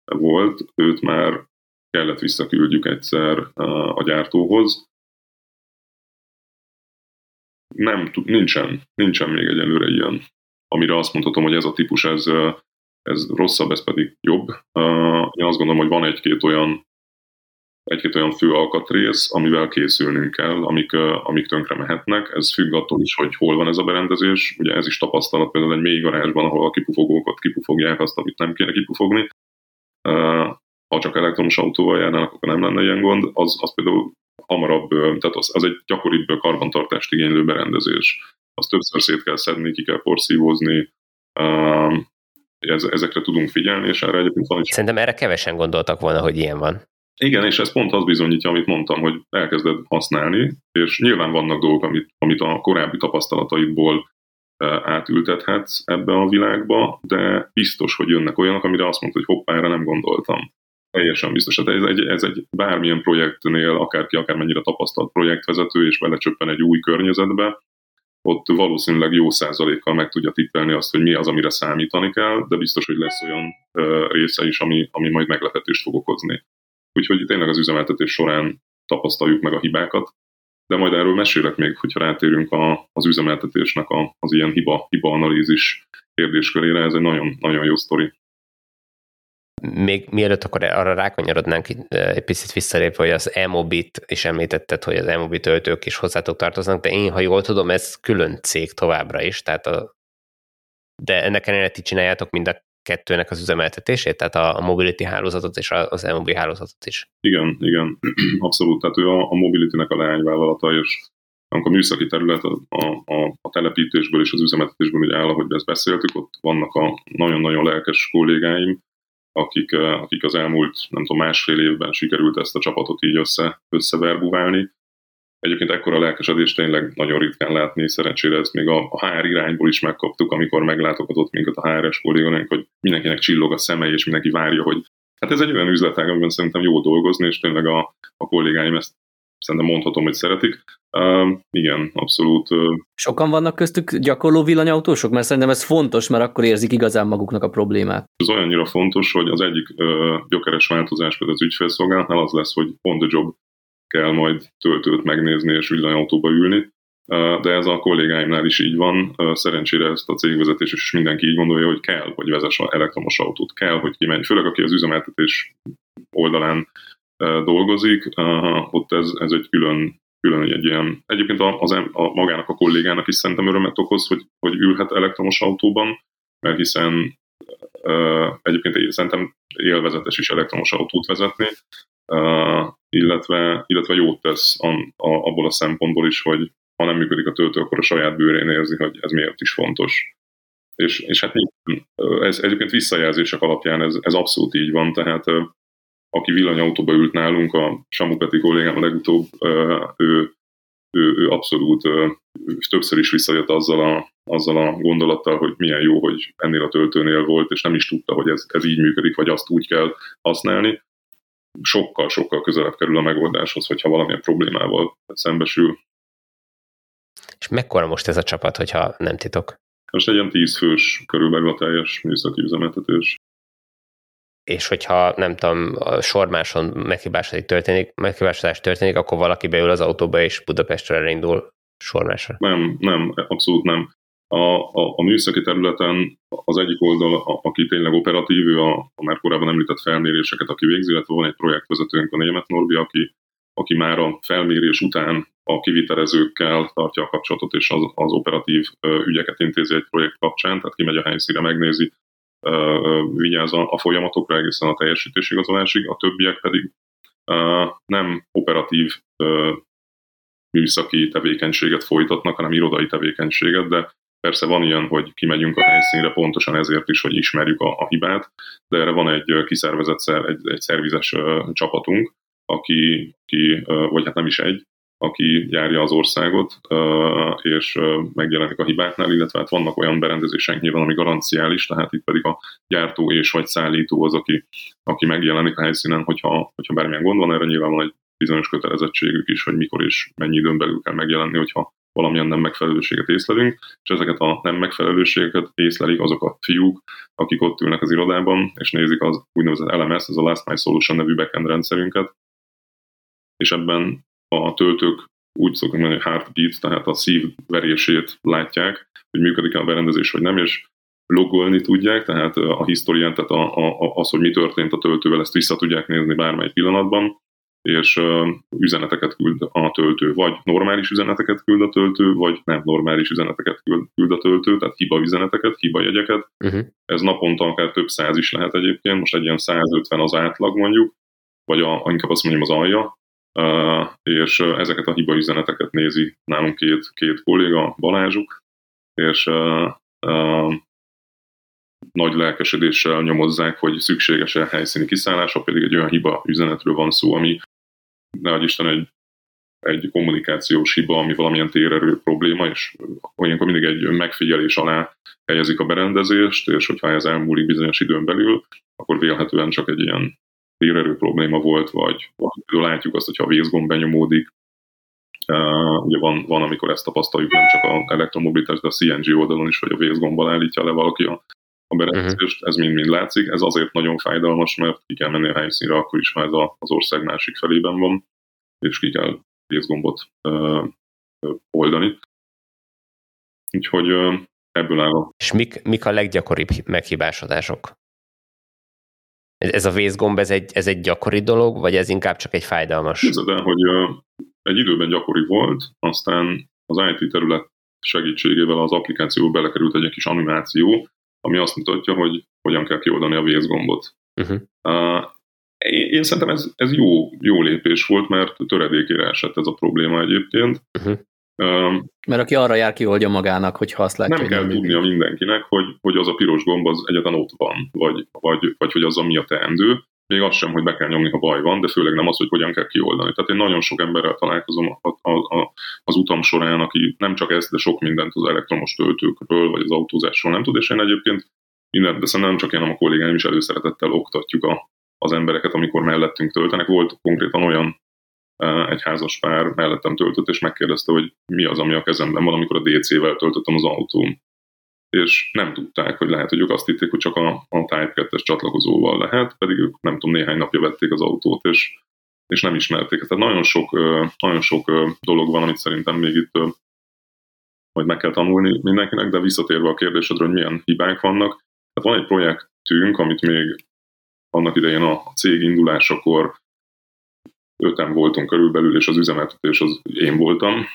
volt, őt már kellett visszaküldjük egyszer a gyártóhoz. Nem, nincsen, nincsen még egyelőre ilyen, amire azt mondhatom, hogy ez a típus, ez, ez rosszabb, ez pedig jobb. Én azt gondolom, hogy van egy-két olyan egy-két olyan fő alkatrész, amivel készülnünk kell, amik, amik tönkre mehetnek. Ez függ attól is, hogy hol van ez a berendezés. Ugye ez is tapasztalat például egy mély garázsban, ahol a kipufogókat kipufogják azt, amit nem kéne kipufogni. Ha csak elektromos autóval járnának, akkor nem lenne ilyen gond. Az, az például hamarabb, tehát az, az egy gyakoribb karbantartást igénylő berendezés. Azt többször szét kell szedni, ki kell porszívózni, ezekre tudunk figyelni, és erre egyébként van is. Szerintem erre kevesen gondoltak volna, hogy ilyen van. Igen, és ez pont az bizonyítja, amit mondtam, hogy elkezded használni, és nyilván vannak dolgok, amit, amit a korábbi tapasztalataidból e, átültethetsz ebbe a világba, de biztos, hogy jönnek olyanok, amire azt mondod, hogy hoppá, erre nem gondoltam. Teljesen biztos. Hát ez egy, ez egy bármilyen projektnél, akárki akármennyire tapasztalt projektvezető, és belecsöppen egy új környezetbe, ott valószínűleg jó százalékkal meg tudja tippelni azt, hogy mi az, amire számítani kell, de biztos, hogy lesz olyan ö, része is, ami, ami majd meglepetést fog okozni. Úgyhogy tényleg az üzemeltetés során tapasztaljuk meg a hibákat, de majd erről mesélek még, hogyha rátérünk a, az üzemeltetésnek a, az ilyen hiba, hiba analízis kérdéskörére, ez egy nagyon, nagyon jó sztori. még mielőtt akkor arra rákanyarodnánk egy picit visszalépve, hogy az e-mobit is említetted, hogy az e töltők is hozzátok tartoznak, de én, ha jól tudom, ez külön cég továbbra is, tehát a, de ennek ellenére ti csináljátok mind a kettőnek az üzemeltetését, tehát a, a mobility hálózatot és az e hálózatot is. Igen, igen, abszolút. Tehát ő a, a mobility-nek a leányvállalata, és amikor a műszaki terület a, a, a telepítésből és az üzemeltetésből ugye áll, ahogy ezt beszéltük, ott vannak a nagyon-nagyon lelkes kollégáim, akik, eh, akik az elmúlt, nem tudom, másfél évben sikerült ezt a csapatot így össze, összeverbuválni. Egyébként ekkora lelkesedést tényleg nagyon ritkán látni, szerencsére ezt még a, a HR irányból is megkaptuk, amikor meglátogatott minket a HR-es kollégánk, hogy mindenkinek csillog a szeme, és mindenki várja, hogy hát ez egy olyan üzletág, amiben szerintem jó dolgozni, és tényleg a, a kollégáim ezt szerintem mondhatom, hogy szeretik. Uh, igen, abszolút. Sokan vannak köztük gyakorló villanyautósok? Mert szerintem ez fontos, mert akkor érzik igazán maguknak a problémát. Ez olyannyira fontos, hogy az egyik uh, gyökeres változás például az ügyfélszolgálatnál az lesz, hogy on the job kell majd töltőt megnézni és villanyautóba ülni. De ez a kollégáimnál is így van. Szerencsére ezt a cégvezetés is mindenki így gondolja, hogy kell, hogy vezess elektromos autót. Kell, hogy kimenj. Főleg aki az üzemeltetés oldalán dolgozik, ott ez, ez egy külön, külön egy ilyen, egyébként az, a, magának a kollégának is szerintem örömet okoz, hogy, hogy ülhet elektromos autóban, mert hiszen uh, egyébként szerintem élvezetes is elektromos autót vezetni, illetve, illetve jót tesz a, a, abból a szempontból is, hogy ha nem működik a töltő, akkor a saját bőrén érzi, hogy ez miért is fontos. És, és hát ez egyébként visszajelzések alapján ez, ez abszolút így van, tehát aki villanyautóba ült nálunk, a Samukati kollégám a legutóbb, ő, ő, ő abszolút többször is visszajött azzal a, azzal a gondolattal, hogy milyen jó, hogy ennél a töltőnél volt, és nem is tudta, hogy ez, ez így működik, vagy azt úgy kell használni. Sokkal, sokkal közelebb kerül a megoldáshoz, hogyha valamilyen problémával szembesül. És mekkora most ez a csapat, hogyha nem titok? Most egy ilyen tíz fős körülbelül a teljes műszaki üzemeltetés és hogyha nem tudom, a sormáson meghibásodás történik, meghibásodás történik, akkor valaki beül az autóba és Budapestre elindul sormásra. Nem, nem, abszolút nem. A, a, a műszaki területen az egyik oldal, a, aki tényleg operatív, ő a, a már korábban említett felméréseket, aki végzi, illetve van egy projektvezetőnk, a német Norbi, aki, aki már a felmérés után a kivitelezőkkel tartja a kapcsolatot, és az, az operatív ügyeket intézi egy projekt kapcsán, tehát kimegy a helyszíre, megnézi, vigyáz a, a folyamatokra egészen a teljesítésigazolásig, a többiek pedig nem operatív műszaki tevékenységet folytatnak, hanem irodai tevékenységet, de persze van ilyen, hogy kimegyünk a helyszínre pontosan ezért is, hogy ismerjük a, a hibát, de erre van egy kiszervezett, egy, egy szervizes csapatunk, aki, aki, vagy hát nem is egy, aki járja az országot, és megjelenik a hibáknál, illetve hát vannak olyan berendezések nyilván, ami garanciális, tehát itt pedig a gyártó és vagy szállító az, aki, aki megjelenik a helyszínen, hogyha, hogyha bármilyen gond van, erre nyilván van egy bizonyos kötelezettségük is, hogy mikor és mennyi időn belül kell megjelenni, hogyha valamilyen nem megfelelőséget észlelünk, és ezeket a nem megfelelőségeket észlelik azok a fiúk, akik ott ülnek az irodában, és nézik az úgynevezett LMS, ez a Last Mile Solution nevű backend rendszerünket, és ebben a töltők úgy szokunk mondani, hogy heartbeat, tehát a szív verését látják, hogy működik-e a berendezés, vagy nem, és logolni tudják, tehát a historiát, tehát a, a, az, hogy mi történt a töltővel, ezt vissza tudják nézni bármely pillanatban, és üzeneteket küld a töltő, vagy normális üzeneteket küld a töltő, vagy nem normális üzeneteket küld, küld a töltő, tehát hiba üzeneteket, hiba jegyeket. Uh-huh. Ez naponta akár több száz is lehet egyébként, most egy ilyen 150 az átlag mondjuk, vagy a, inkább azt mondjam az alja, és ezeket a hiba üzeneteket nézi nálunk két, két kolléga, Balázsuk, és nagy lelkesedéssel nyomozzák, hogy szükséges-e helyszíni kiszállása, pedig egy olyan hiba üzenetről van szó, ami ne Isten egy, egy kommunikációs hiba, ami valamilyen térerő probléma, és olyankor mindig egy megfigyelés alá helyezik a berendezést, és hogyha ez elmúlik bizonyos időn belül, akkor vélhetően csak egy ilyen térerő probléma volt, vagy, vagy látjuk azt, hogyha a vészgomb benyomódik, Uh, ugye van, van, amikor ezt tapasztaljuk nem csak a elektromobilitás, de a CNG oldalon is, hogy a vészgombbal állítja le valaki a, a berendezést, uh-huh. ez mind-mind látszik. Ez azért nagyon fájdalmas, mert ki kell menni a helyszínre akkor is, ha ez a, az ország másik felében van, és ki kell vészgombot uh, oldani. Úgyhogy uh, ebből áll. És mik, mik a leggyakoribb meghibásodások? Ez a vészgomb, ez egy, ez egy gyakori dolog, vagy ez inkább csak egy fájdalmas? Képzeld el, hogy egy időben gyakori volt, aztán az IT terület segítségével az applikációba belekerült egy kis animáció, ami azt mutatja, hogy hogyan kell kioldani a vészgombot. Uh-huh. Uh, én, én szerintem ez, ez jó, jó lépés volt, mert töredékére esett ez a probléma egyébként. Uh-huh. Um, Mert aki arra jár, oldja magának, hogyha azt látja. Nem kell tudnia mindenkinek, hogy, hogy az a piros gomb az egyetlen ott van, vagy, vagy, vagy hogy az a mi a teendő. Még az sem, hogy be kell nyomni, ha baj van, de főleg nem az, hogy hogyan kell kioldani. Tehát én nagyon sok emberrel találkozom a, a, a, az utam során, aki nem csak ezt, de sok mindent az elektromos töltőkről, vagy az autózásról nem tud, és én egyébként mindent, de szerintem nem csak én, hanem a kollégáim is előszeretettel oktatjuk a, az embereket, amikor mellettünk töltenek. Volt konkrétan olyan egy házas pár mellettem töltött, és megkérdezte, hogy mi az, ami a kezemben van, amikor a DC-vel töltöttem az autóm. És nem tudták, hogy lehet, hogy ők azt hitték, hogy csak a, a Type 2-es csatlakozóval lehet, pedig ők nem tudom, néhány napja vették az autót, és, és nem ismerték. Tehát nagyon sok, nagyon sok dolog van, amit szerintem még itt majd meg kell tanulni mindenkinek, de visszatérve a kérdésedre, hogy milyen hibák vannak. Tehát van egy projektünk, amit még annak idején a cég indulásakor öten voltunk körülbelül, és az üzemeltetés az én voltam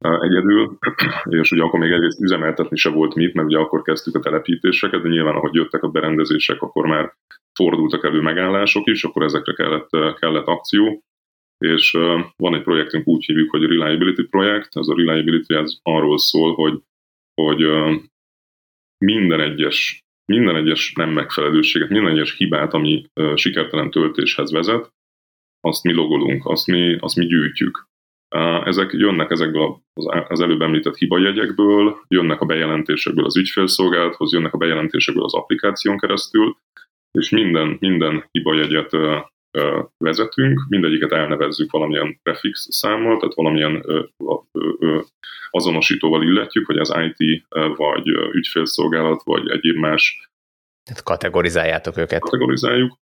egyedül, és ugye akkor még egyrészt üzemeltetni se volt mit, mert ugye akkor kezdtük a telepítéseket, de nyilván ahogy jöttek a berendezések, akkor már fordultak elő megállások is, akkor ezekre kellett, kellett akció, és van egy projektünk, úgy hívjuk, hogy Reliability projekt, ez a Reliability ez arról szól, hogy, hogy minden egyes minden egyes nem megfelelőséget, minden egyes hibát, ami sikertelen töltéshez vezet, azt mi logolunk, azt mi, azt mi gyűjtjük. Ezek jönnek ezekből az előbb említett hibajegyekből, jönnek a bejelentésekből az ügyfélszolgálathoz, jönnek a bejelentésekből az applikáción keresztül, és minden, minden hibajegyet vezetünk, mindegyiket elnevezzük valamilyen prefix számmal, tehát valamilyen azonosítóval illetjük, hogy az IT vagy ügyfélszolgálat, vagy egyéb más. Tehát kategorizáljátok őket. Kategorizáljuk,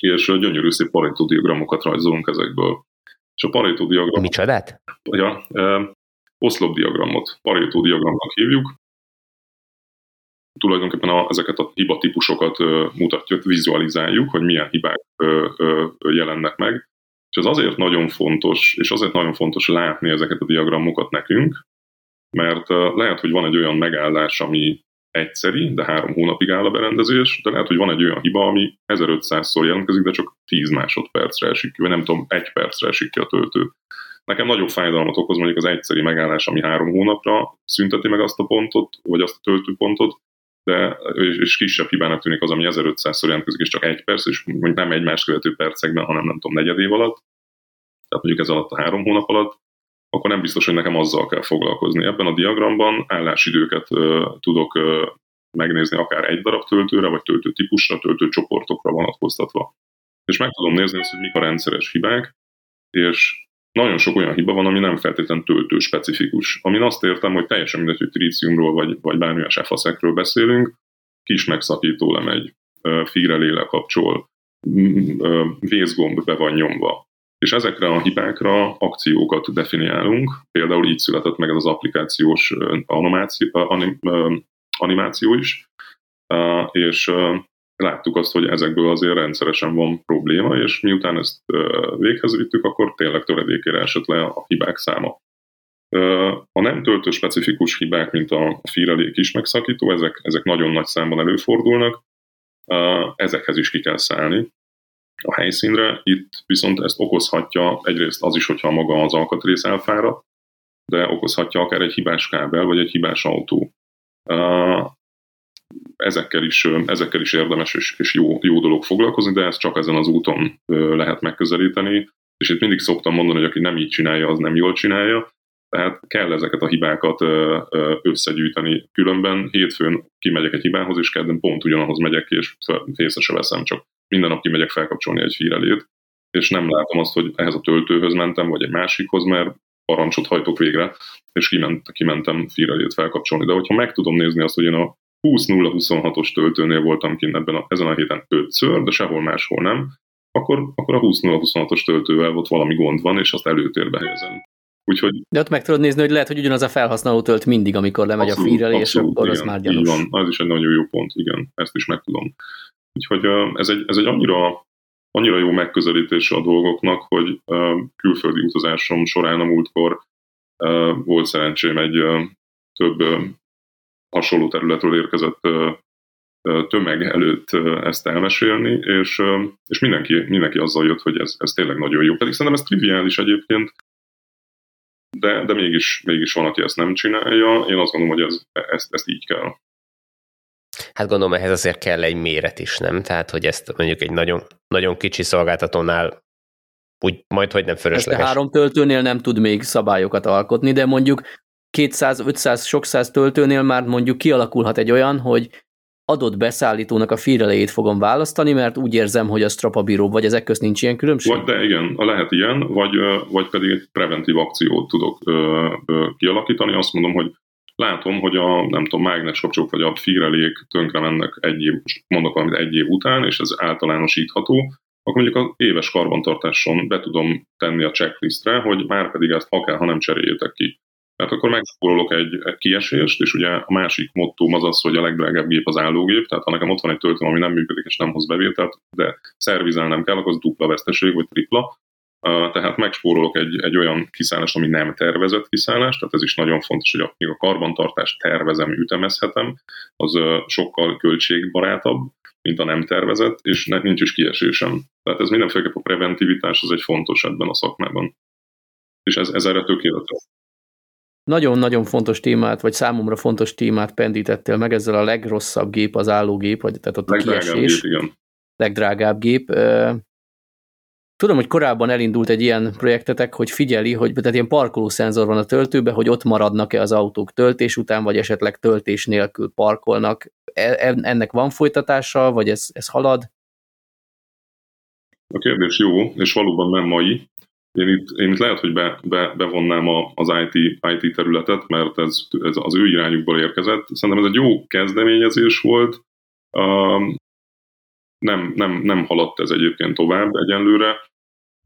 és gyönyörű szép Pareto diagramokat rajzolunk ezekből. És a Pareto diagram... Micsodát? Ja, e, oszlop diagramot, Pareto diagramnak hívjuk. Tulajdonképpen a, ezeket a hibatípusokat e, mutatja, vizualizáljuk, hogy milyen hibák e, e, jelennek meg. És ez azért nagyon fontos, és azért nagyon fontos látni ezeket a diagramokat nekünk, mert lehet, hogy van egy olyan megállás, ami egyszeri, de három hónapig áll a berendezés, de lehet, hogy van egy olyan hiba, ami 1500-szor jelentkezik, de csak 10 másodpercre esik ki, vagy nem tudom, egy percre esik ki a töltő. Nekem nagyobb fájdalmat okoz mondjuk az egyszeri megállás, ami három hónapra szünteti meg azt a pontot, vagy azt a töltőpontot, de, és, és kisebb hibának tűnik az, ami 1500-szor jelentkezik, és csak egy perc, és mondjuk nem egymás követő percekben, hanem nem tudom, negyed év alatt, tehát mondjuk ez alatt a három hónap alatt, akkor nem biztos, hogy nekem azzal kell foglalkozni. Ebben a diagramban állásidőket tudok megnézni akár egy darab töltőre, vagy töltő típusra, töltő csoportokra vonatkoztatva. És meg tudom nézni azt, hogy mik a rendszeres hibák, és nagyon sok olyan hiba van, ami nem feltétlenül töltő specifikus. Amin azt értem, hogy teljesen mindegy, hogy tríciumról vagy, vagy bármilyen sefaszekről beszélünk, kis megszakító lemegy, figre léle kapcsol, vészgomb be van nyomva, és ezekre a hibákra akciókat definiálunk, például így született meg ez az applikációs animáció, anim, animáció is, és láttuk azt, hogy ezekből azért rendszeresen van probléma, és miután ezt véghez vittük, akkor tényleg töredékére esett le a hibák száma. A nem töltő specifikus hibák, mint a fírelé kis megszakító, ezek, ezek nagyon nagy számban előfordulnak, ezekhez is ki kell szállni, a helyszínre. Itt viszont ezt okozhatja egyrészt az is, hogyha maga az alkatrész elfáradt, de okozhatja akár egy hibás kábel, vagy egy hibás autó. Ezekkel is, ezekkel is érdemes és, jó, jó dolog foglalkozni, de ezt csak ezen az úton lehet megközelíteni. És itt mindig szoktam mondani, hogy aki nem így csinálja, az nem jól csinálja. Tehát kell ezeket a hibákat összegyűjteni. Különben hétfőn kimegyek egy hibához, és kedden pont ugyanahoz megyek, és észre se veszem, csak minden nap kimegyek felkapcsolni egy fírelét, és nem látom azt, hogy ehhez a töltőhöz mentem, vagy egy másikhoz, mert parancsot hajtok végre, és kiment, kimentem fírelét felkapcsolni. De hogyha meg tudom nézni azt, hogy én a 20.026-os töltőnél voltam kint ebben a, ezen a héten ötször, de sehol máshol nem, akkor, akkor a 20.026-os töltővel ott valami gond van, és azt előtérbe helyezem. Úgyhogy... De ott meg tudod nézni, hogy lehet, hogy ugyanaz a felhasználó tölt mindig, amikor lemegy abszolút, a fírelés, és akkor az már gyanús. Így van, az is egy nagyon jó pont, igen, ezt is meg tudom Úgyhogy ez egy, ez egy annyira, annyira jó megközelítése a dolgoknak, hogy külföldi utazásom során a múltkor volt szerencsém egy több hasonló területről érkezett tömeg előtt ezt elmesélni, és, és mindenki, mindenki azzal jött, hogy ez, ez tényleg nagyon jó. Pedig szerintem ez triviális egyébként, de, de mégis, mégis van, aki ezt nem csinálja. Én azt gondolom, hogy ez, ezt, ezt így kell. Hát gondolom, ehhez azért kell egy méret is, nem? Tehát, hogy ezt mondjuk egy nagyon, nagyon kicsi szolgáltatónál úgy majd, hogy nem fölösleges. Ezt a három töltőnél nem tud még szabályokat alkotni, de mondjuk 200-500, sok száz töltőnél már mondjuk kialakulhat egy olyan, hogy adott beszállítónak a fírelejét fogom választani, mert úgy érzem, hogy a strapabíróbb, vagy ezek közt nincs ilyen különbség? Vagy, de igen, lehet ilyen, vagy, vagy pedig egy preventív akciót tudok ö, ö, kialakítani. Azt mondom, hogy látom, hogy a nem tudom, mágnes kapcsolók vagy a fírelék tönkre mennek egy év, mondok valamit egy év után, és ez általánosítható, akkor mondjuk az éves karbantartáson be tudom tenni a checklistre, hogy már pedig ezt ha kell, ha nem cseréljétek ki. Mert akkor megspórolok egy, kiesést, és ugye a másik motto az az, hogy a legdrágább gép az állógép, tehát ha nekem ott van egy töltőm, ami nem működik és nem hoz bevételt, de szervizelnem kell, akkor az dupla veszteség, vagy tripla. Tehát megspórolok egy, egy olyan kiszállást, ami nem tervezett kiszállás, tehát ez is nagyon fontos, hogy még a karbantartást tervezem, ütemezhetem, az sokkal költségbarátabb, mint a nem tervezett, és nincs is kiesésem. Tehát ez mindenféleképp a preventivitás, az egy fontos ebben a szakmában. És ez, ez erre tökéletes. Nagyon-nagyon fontos témát, vagy számomra fontos témát pendítettél meg, ezzel a legrosszabb gép az állógép, vagy tehát a kiesés. Gép, igen. Legdrágább gép. Tudom, hogy korábban elindult egy ilyen projektetek, hogy figyeli, hogy tehát ilyen parkolószenzor van a töltőben, hogy ott maradnak-e az autók töltés után, vagy esetleg töltés nélkül parkolnak. E, ennek van folytatása, vagy ez, ez halad? A kérdés jó, és valóban nem mai. Én itt, én itt lehet, hogy be, be, bevonnám a, az IT, IT területet, mert ez, ez az ő irányukból érkezett. Szerintem ez egy jó kezdeményezés volt. Nem, nem, nem haladt ez egyébként tovább egyenlőre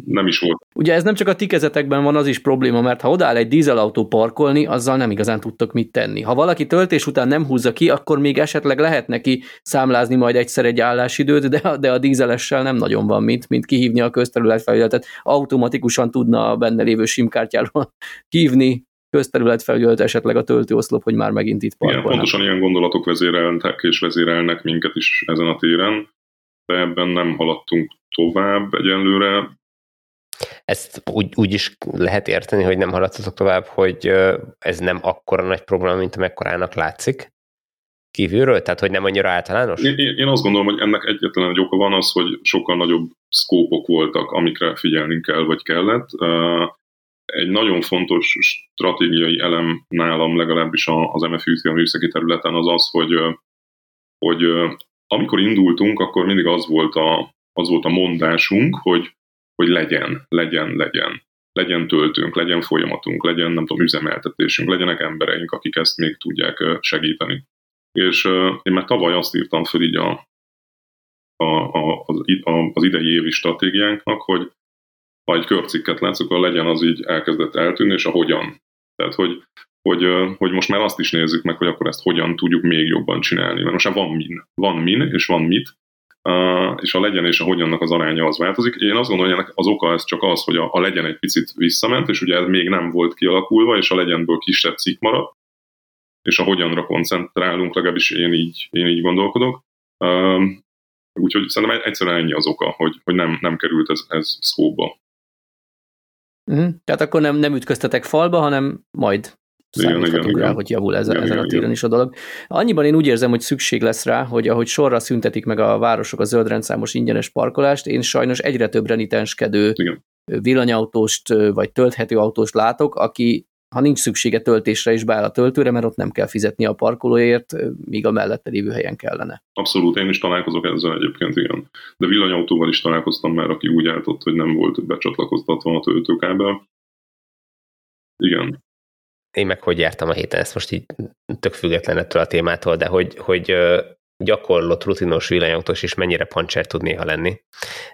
nem is volt. Ugye ez nem csak a tikezetekben van az is probléma, mert ha odáll egy dízelautó parkolni, azzal nem igazán tudtok mit tenni. Ha valaki töltés után nem húzza ki, akkor még esetleg lehet neki számlázni majd egyszer egy állásidőt, de, de a dízelessel nem nagyon van mit, mint kihívni a közterületfelületet. Automatikusan tudna a benne lévő simkártyáról hívni közterületfelület esetleg a töltőoszlop, hogy már megint itt parkolnak. Igen, pontosan ilyen gondolatok vezéreltek és vezérelnek minket is ezen a téren, de ebben nem haladtunk tovább egyenlőre ezt úgy, úgy is lehet érteni, hogy nem haladtatok tovább, hogy ez nem akkora nagy probléma, mint amekkorának látszik kívülről? Tehát, hogy nem annyira általános? Én, én azt gondolom, hogy ennek egyetlen egy oka van az, hogy sokkal nagyobb szkópok voltak, amikre figyelni kell, vagy kellett. Egy nagyon fontos stratégiai elem nálam legalábbis az MFÜT a műszaki területen az az, hogy, hogy amikor indultunk, akkor mindig az volt a, az volt a mondásunk, hogy hogy legyen, legyen, legyen. Legyen töltőnk, legyen folyamatunk, legyen, nem tudom, üzemeltetésünk, legyenek embereink, akik ezt még tudják segíteni. És én már tavaly azt írtam föl így a, a, a, az, a, az idei évi stratégiánknak, hogy ha egy körcikket látszok, a legyen az így elkezdett eltűnni, és a hogyan. Tehát, hogy, hogy, hogy most már azt is nézzük meg, hogy akkor ezt hogyan tudjuk még jobban csinálni. Mert most már van min, van min, és van mit, és a legyen és a hogyannak az aránya az változik. Én azt gondolom, hogy ennek az oka ez csak az, hogy a, a legyen egy picit visszament, és ugye ez még nem volt kialakulva, és a legyenből kisebb cikk maradt, és a hogyanra koncentrálunk, legalábbis én így, én így gondolkodok. Úgyhogy szerintem egyszerűen ennyi az oka, hogy, hogy nem, nem került ez, ez szkóba. Mm, tehát akkor nem, nem ütköztetek falba, hanem majd számíthatunk rá, hogy javul ezen, igen, ezen igen, a téren igen. is a dolog. Annyiban én úgy érzem, hogy szükség lesz rá, hogy ahogy sorra szüntetik meg a városok a zöld rendszámos ingyenes parkolást, én sajnos egyre több renitenskedő igen. villanyautóst vagy tölthető autóst látok, aki ha nincs szüksége töltésre is beáll a töltőre, mert ott nem kell fizetni a parkolóért, míg a mellette lévő helyen kellene. Abszolút, én is találkozok ezzel egyébként, igen. De villanyautóval is találkoztam már, aki úgy álltott, hogy nem volt becsatlakoztatva a töltőkábel. Igen én meg hogy jártam a héten, ezt most így tök független ettől a témától, de hogy, hogy gyakorlott, rutinos villanyautós is mennyire pancser tud néha lenni.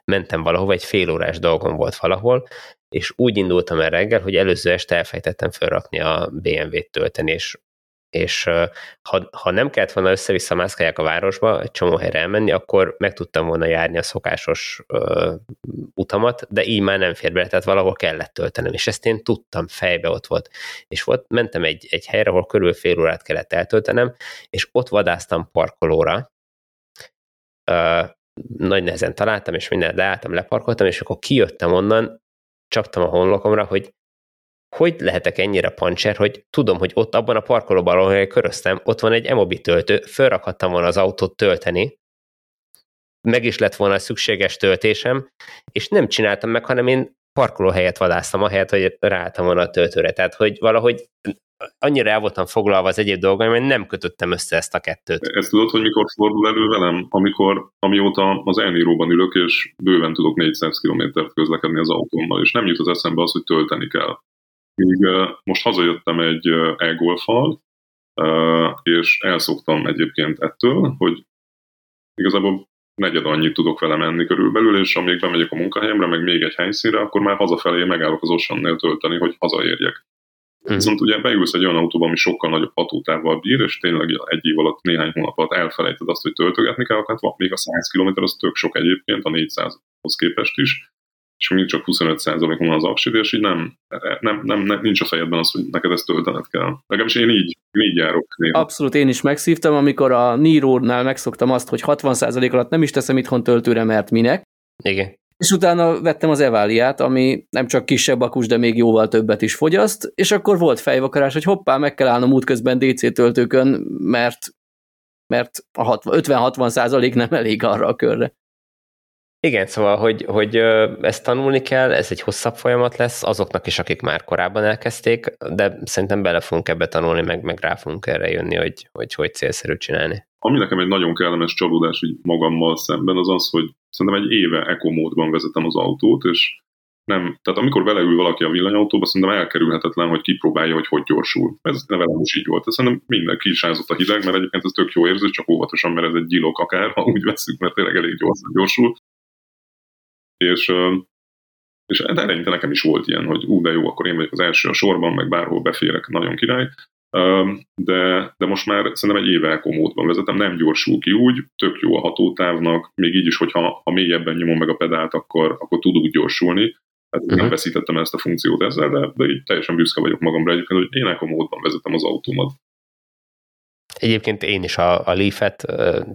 Mentem valahova, egy fél órás dolgom volt valahol, és úgy indultam el reggel, hogy előző este elfejtettem felrakni a BMW-t tölteni, és és ha, ha nem kellett volna össze-vissza mászkálják a városba, egy csomó helyre elmenni, akkor meg tudtam volna járni a szokásos uh, utamat, de így már nem fér bele, tehát valahol kellett töltenem, és ezt én tudtam, fejbe ott volt. És volt, mentem egy, egy helyre, ahol körül fél órát kellett eltöltenem, és ott vadáztam parkolóra, uh, nagy nehezen találtam, és minden leálltam, leparkoltam, és akkor kijöttem onnan, csaptam a honlokomra, hogy hogy lehetek ennyire pancser, hogy tudom, hogy ott abban a parkolóban, ahol köröztem, ott van egy emobi töltő, felrakhattam volna az autót tölteni, meg is lett volna a szükséges töltésem, és nem csináltam meg, hanem én parkolóhelyet vadáztam, ahelyett, hogy ráálltam volna a töltőre. Tehát, hogy valahogy annyira el voltam foglalva az egyéb dolgaim, hogy nem kötöttem össze ezt a kettőt. Ezt tudod, hogy mikor fordul elő velem? Amikor, amióta az elníróban ülök, és bőven tudok 400 km-t közlekedni az autómmal, és nem jut az eszembe az, hogy tölteni kell. Míg most hazajöttem egy e-golfal, és elszoktam egyébként ettől, hogy igazából negyed annyit tudok vele menni körülbelül, és amíg bemegyek a munkahelyemre, meg még egy helyszínre, akkor már hazafelé megállok az Oceannél tölteni, hogy hazaérjek. Mm. Viszont ugye beülsz egy olyan autóba, ami sokkal nagyobb hatótávval bír, és tényleg egy év alatt, néhány hónap alatt elfelejted azt, hogy töltögetni kell, hát még a 100 km az tök sok egyébként, a 400-hoz képest is, és még csak 25% van az aksid, és így nem, nem, nem, nem, nincs a fejedben az, hogy neked ezt töltened kell. Legalábbis én így, így járok. Néha. Abszolút én is megszívtam, amikor a Niro-nál megszoktam azt, hogy 60% alatt nem is teszem itthon töltőre, mert minek. Igen. És utána vettem az Eváliát, ami nem csak kisebb akus, de még jóval többet is fogyaszt, és akkor volt fejvakarás, hogy hoppá, meg kell állnom útközben DC töltőkön, mert mert a 50-60 százalék nem elég arra a körre. Igen, szóval, hogy, hogy ezt tanulni kell, ez egy hosszabb folyamat lesz azoknak is, akik már korábban elkezdték, de szerintem bele fogunk ebbe tanulni, meg, meg rá fogunk erre jönni, hogy, hogy hogy célszerű csinálni. Ami nekem egy nagyon kellemes csalódás így magammal szemben, az az, hogy szerintem egy éve eco módban vezetem az autót, és nem, tehát amikor beleül valaki a villanyautóba, szerintem elkerülhetetlen, hogy kipróbálja, hogy hogy gyorsul. Ez velem is így volt. Szerintem minden kisázott a hideg, mert egyébként ez tök jó érzés, csak óvatosan, mert ez egy gyilok akár, ha úgy veszük, mert tényleg elég gyorsan gyorsul. És, és eleinte nekem is volt ilyen, hogy ú, de jó, akkor én vagyok az első a sorban, meg bárhol beférek, nagyon király. De, de most már szerintem egy éve módban vezetem, nem gyorsul ki úgy, tök jó a hatótávnak, még így is, hogyha ha mélyebben nyomom meg a pedált, akkor, akkor tud úgy gyorsulni. Hát uh-huh. nem veszítettem ezt a funkciót ezzel, de, de így teljesen büszke vagyok magamra egyébként, hogy én módban vezetem az autómat. Egyébként én is a, a Leaf-et,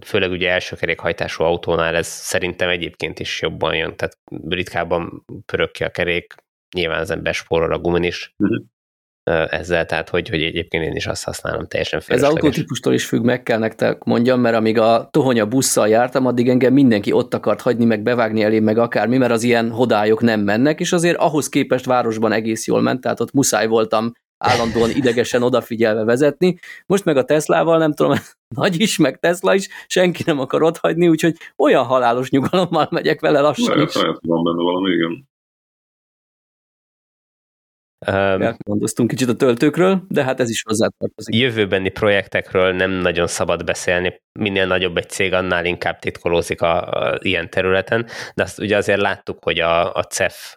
főleg ugye első kerékhajtású autónál ez szerintem egyébként is jobban jön, tehát ritkábban pörög ki a kerék, nyilván az ember spórol a gumin is, uh-huh. ezzel, tehát hogy, hogy egyébként én is azt használom teljesen felesleges. Ez autótípustól is függ, meg kell nektek mondjam, mert amíg a tohonya busszal jártam, addig engem mindenki ott akart hagyni, meg bevágni elé, meg akármi, mert az ilyen hodályok nem mennek, és azért ahhoz képest városban egész jól ment, tehát ott muszáj voltam állandóan idegesen odafigyelve vezetni. Most meg a Teslával, nem tudom, nagy is, meg Tesla is, senki nem akar ott hagyni, úgyhogy olyan halálos nyugalommal megyek vele lassan lehet, is. Lehet, van benne valami, igen. Um, Elmondoztunk kicsit a töltőkről, de hát ez is hozzátartozik. Jövőbeni projektekről nem nagyon szabad beszélni, minél nagyobb egy cég, annál inkább titkolózik a, a ilyen területen, de azt ugye azért láttuk, hogy a, a CEF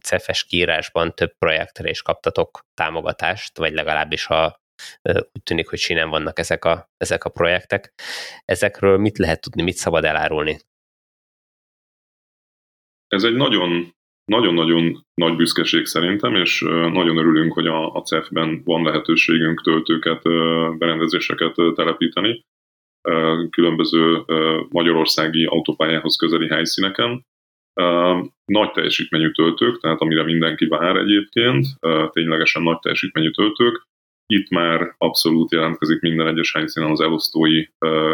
CEF-es kiírásban több projektre is kaptatok támogatást, vagy legalábbis ha úgy tűnik, hogy sinem vannak ezek a, ezek a projektek. Ezekről mit lehet tudni, mit szabad elárulni? Ez egy nagyon nagyon-nagyon nagy büszkeség szerintem, és nagyon örülünk, hogy a, a CEF-ben van lehetőségünk töltőket, berendezéseket telepíteni különböző magyarországi autópályához közeli helyszíneken. Nagy teljesítményű töltők, tehát amire mindenki vár egyébként, ténylegesen nagy teljesítményű töltők. Itt már abszolút jelentkezik minden egyes helyszínen az elosztói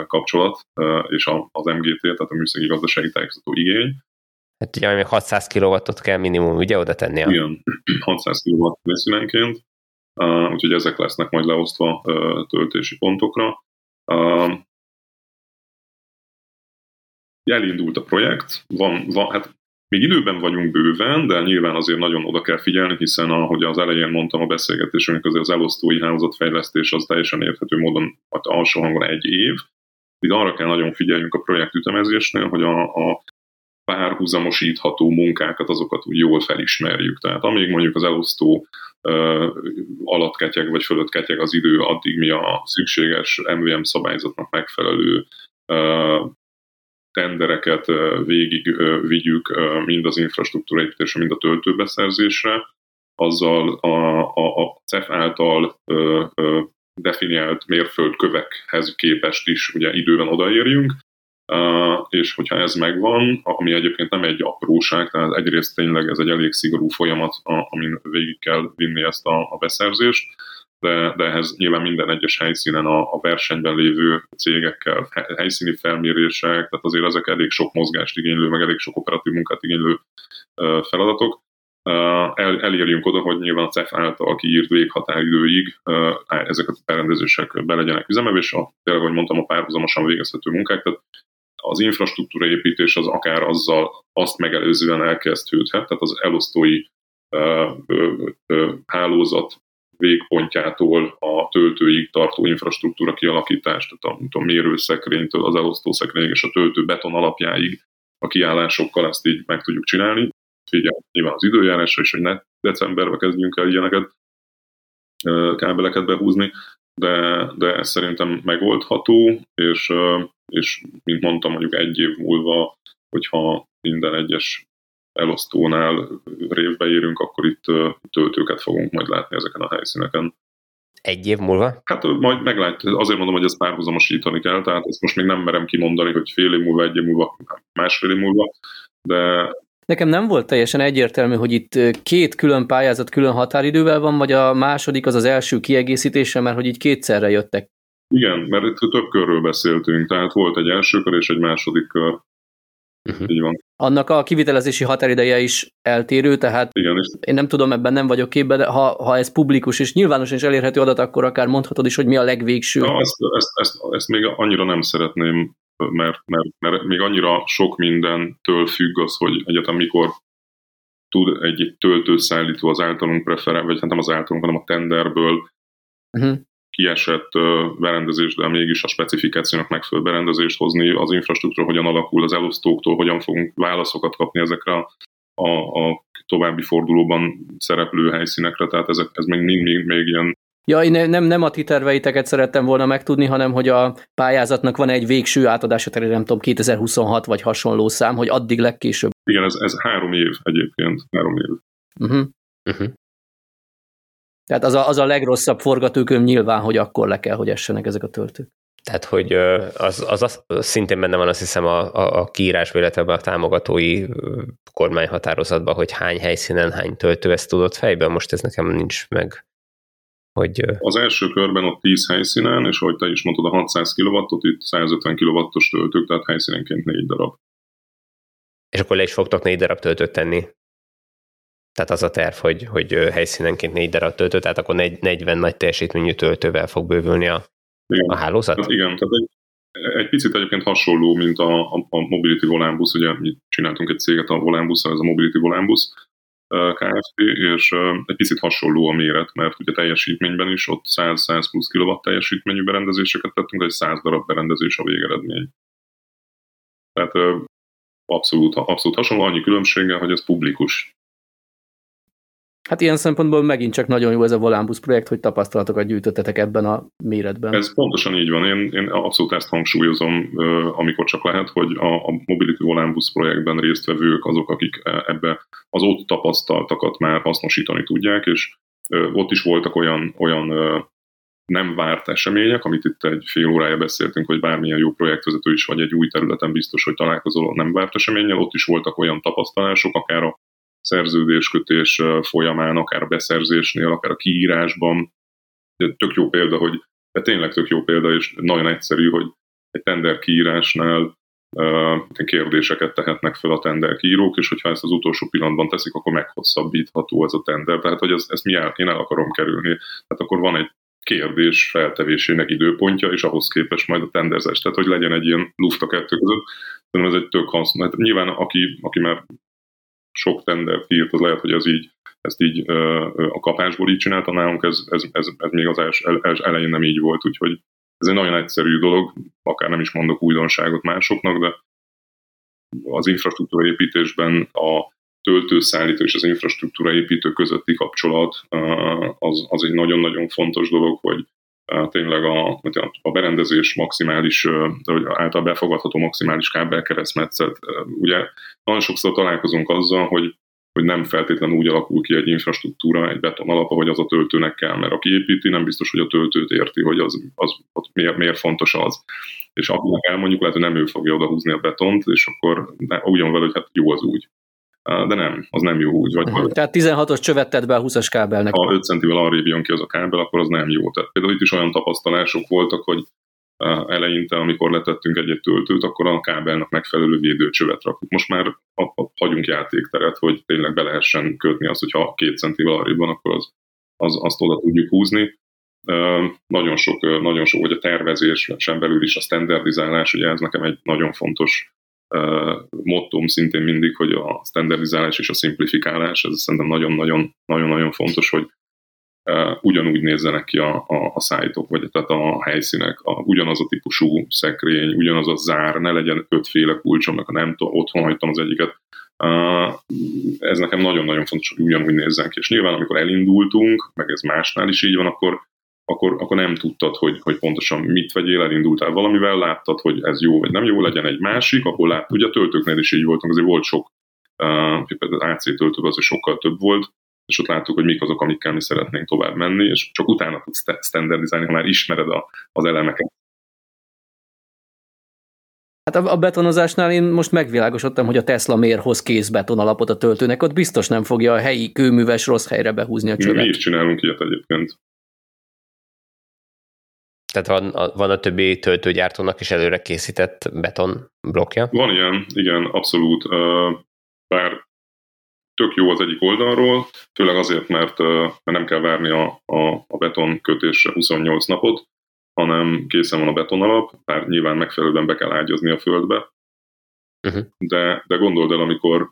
kapcsolat és az MGT, tehát a műszaki gazdasági tájékoztató igény. Hát ugye még 600 kW-ot kell minimum ugye oda tenni. Igen, 600 kW részvényenként, úgyhogy ezek lesznek majd leosztva töltési pontokra. Elindult a projekt, van, van, hát még időben vagyunk bőven, de nyilván azért nagyon oda kell figyelni, hiszen ahogy az elején mondtam a beszélgetésünknek, azért az elosztói hálózatfejlesztés az teljesen érthető módon hát alsó hangon egy év. Itt arra kell nagyon figyeljünk a projekt ütemezésnél, hogy a, a párhuzamosítható munkákat, azokat úgy jól felismerjük. Tehát amíg mondjuk az elosztó alatt ketyeg vagy fölött ketyeg az idő, addig mi a szükséges MVM szabályzatnak megfelelő tendereket végig vigyük mind az infrastruktúra építésre, mind a töltőbeszerzésre, azzal a, a, a CEF által ö, ö, definiált mérföldkövekhez képest is ugye időben odaérjünk, Uh, és hogyha ez megvan, ami egyébként nem egy apróság, tehát egyrészt tényleg ez egy elég szigorú folyamat, a, amin végig kell vinni ezt a, a beszerzést, de, de ehhez nyilván minden egyes helyszínen a, a versenyben lévő cégekkel helyszíni felmérések, tehát azért ezek elég sok mozgást igénylő, meg elég sok operatív munkát igénylő feladatok. El, elérjünk oda, hogy nyilván a CEF által kiírt véghatáridőig ezek a berendezések be legyenek üzemelve, és a, tényleg, ahogy mondtam, a párhuzamosan végezhető munkák, tehát az infrastruktúra építés az akár azzal azt megelőzően elkezdődhet, tehát az elosztói hálózat végpontjától a töltőig tartó infrastruktúra kialakítást, tehát a, a mérőszekrénytől az elosztószekrény és a töltő beton alapjáig a kiállásokkal ezt így meg tudjuk csinálni. Figyelj, nyilván az időjárásra is, hogy ne decemberbe kezdjünk el ilyeneket, kábeleket behúzni, de, de ez szerintem megoldható, és, és mint mondtam, mondjuk egy év múlva, hogyha minden egyes elosztónál révbe érünk, akkor itt töltőket fogunk majd látni ezeken a helyszíneken. Egy év múlva? Hát majd meglátjuk. Azért mondom, hogy ezt párhuzamosítani kell, tehát ezt most még nem merem kimondani, hogy fél év múlva, egy év múlva, másfél év múlva, de Nekem nem volt teljesen egyértelmű, hogy itt két külön pályázat külön határidővel van, vagy a második az az első kiegészítése, mert hogy így kétszerre jöttek. Igen, mert itt több körről beszéltünk, tehát volt egy első kör és egy második kör. Uh-huh. Így van. Annak a kivitelezési határideje is eltérő, tehát Igen, és én nem tudom, ebben nem vagyok képben, de ha, ha ez publikus és nyilvánosan is elérhető adat, akkor akár mondhatod is, hogy mi a legvégső. Na, ezt, ezt, ezt, ezt még annyira nem szeretném, mert, mert, mert még annyira sok mindentől függ az, hogy egyetem mikor tud egy töltőszállító az általunk preferál, vagy hát nem az általunk, hanem a tenderből uh-huh kiesett berendezés, de mégis a specifikációnak megfelelő berendezést hozni, az infrastruktúra hogyan alakul, az elosztóktól hogyan fogunk válaszokat kapni ezekre a, a, a további fordulóban szereplő helyszínekre, tehát ezek, ez még még, még, még ilyen Ja, én nem, nem a ti terveiteket szerettem volna megtudni, hanem hogy a pályázatnak van egy végső átadása, tehát nem tudom, 2026 vagy hasonló szám, hogy addig legkésőbb. Igen, ez, ez három év egyébként, három év. Uh-huh. Uh-huh. Tehát az a, az a legrosszabb forgatókönyv nyilván, hogy akkor le kell, hogy essenek ezek a töltők. Tehát, hogy az, az, az szintén benne van azt hiszem a, a, a kiírás, illetve a támogatói kormányhatározatban, hogy hány helyszínen hány töltő, ezt tudott fejben, most ez nekem nincs meg. Hogy... Az első körben ott 10 helyszínen, és ahogy te is mondtad, a 600 kW-ot, itt 150 kW-os töltők, tehát helyszínenként 4 darab. És akkor le is fogtok 4 darab töltőt tenni? Tehát az a terv, hogy, hogy helyszínenként négy darab töltő, tehát akkor 40 nagy teljesítményű töltővel fog bővülni a, igen. a hálózat? Hát igen, tehát egy, egy picit egyébként hasonló, mint a, a, a Mobility Volánbusz, ugye mi csináltunk egy céget a Volánbusz, ez a Mobility Volánbusz Kft., és egy picit hasonló a méret, mert ugye teljesítményben is ott 100-100 plusz kilowatt teljesítményű berendezéseket tettünk, egy 100 darab berendezés a végeredmény. Tehát abszolút, abszolút hasonló, annyi különbséggel, hogy ez publikus Hát ilyen szempontból megint csak nagyon jó ez a Volánbusz projekt, hogy tapasztalatokat gyűjtöttetek ebben a méretben. Ez pontosan így van. Én, én abszolút ezt hangsúlyozom, amikor csak lehet, hogy a, a Mobility Volánbusz projektben résztvevők azok, akik ebbe az ott tapasztaltakat már hasznosítani tudják, és ott is voltak olyan, olyan nem várt események, amit itt egy fél órája beszéltünk, hogy bármilyen jó projektvezető is vagy egy új területen biztos, hogy találkozol nem várt eseménnyel, ott is voltak olyan tapasztalások, akár a szerződéskötés folyamán, akár a beszerzésnél, akár a kiírásban. Tök jó példa, hogy de tényleg tök jó példa, és nagyon egyszerű, hogy egy tender kiírásnál kérdéseket tehetnek fel a tender kiírók, és hogyha ezt az utolsó pillanatban teszik, akkor meghosszabbítható ez a tender. Tehát, hogy ez, ezt mi el, én el akarom kerülni. Tehát akkor van egy kérdés feltevésének időpontja, és ahhoz képest majd a tenderzés. Tehát, hogy legyen egy ilyen luft a kettő között. Szerintem ez egy tök hasznos. Hát nyilván, aki, aki már sok tender írt, az lehet, hogy ez így, ezt így a kapásból így csinálta nálunk, ez, ez, ez, ez még az els, els, elején nem így volt, úgyhogy ez egy nagyon egyszerű dolog, akár nem is mondok újdonságot másoknak, de az infrastruktúra építésben a töltőszállító és az infrastruktúra építő közötti kapcsolat az, az egy nagyon-nagyon fontos dolog, hogy tényleg a, a berendezés maximális, vagy által befogadható maximális kábelkeresztmetszet. Ugye nagyon sokszor találkozunk azzal, hogy hogy nem feltétlenül úgy alakul ki egy infrastruktúra, egy beton alap, hogy az a töltőnek kell, mert aki építi, nem biztos, hogy a töltőt érti, hogy az, az az miért, miért fontos az. És akinek elmondjuk, lehet, hogy nem ő fogja odahúzni a betont, és akkor ugyan vele, hogy hát jó az úgy. De nem, az nem jó úgy. Vagy uh-huh. Tehát 16-os csövet tett be a 20-as kábelnek. Ha 5 centivel arrébb jön ki az a kábel, akkor az nem jó. Tehát például itt is olyan tapasztalások voltak, hogy eleinte, amikor letettünk egy-egy töltőt, akkor a kábelnek megfelelő védőcsövet rakjuk. Most már hagyunk játékteret, hogy tényleg be lehessen kötni azt, hogyha két centivel arrébb van, akkor az, az, azt oda tudjuk húzni. Nagyon sok, nagyon sok, hogy a tervezés, sem belül is a standardizálás, ugye ez nekem egy nagyon fontos mottom szintén mindig, hogy a standardizálás és a szimplifikálás, ez szerintem nagyon-nagyon fontos, hogy ugyanúgy nézzenek ki a, a, a szájtok, vagy tehát a helyszínek, a, ugyanaz a típusú szekrény, ugyanaz a zár, ne legyen ötféle kulcsom, ha nem tudom, otthon hagytam az egyiket. Ez nekem nagyon-nagyon fontos, hogy ugyanúgy nézzen ki. És nyilván, amikor elindultunk, meg ez másnál is így van, akkor, akkor, akkor nem tudtad, hogy, hogy pontosan mit vegyél, elindultál valamivel, láttad, hogy ez jó vagy nem jó, legyen egy másik, akkor láttad, ugye a töltőknél is így voltunk, azért volt sok, uh, például az AC töltő az sokkal több volt, és ott láttuk, hogy mik azok, amikkel mi szeretnénk tovább menni, és csak utána tudsz standardizálni, ha már ismered a, az elemeket. Hát a betonozásnál én most megvilágosodtam, hogy a Tesla miért hoz kész betonalapot a töltőnek, ott biztos nem fogja a helyi kőműves rossz helyre behúzni a csövet. Mi is csinálunk ilyet egyébként. Tehát van, van a többi töltőgyártónak is előre készített beton blokkja? Van ilyen, igen, abszolút. Bár tök jó az egyik oldalról, főleg azért, mert, mert nem kell várni a, a, a beton kötésre 28 napot, hanem készen van a betonalap, bár nyilván megfelelően be kell ágyazni a földbe, uh-huh. de, de gondold el, amikor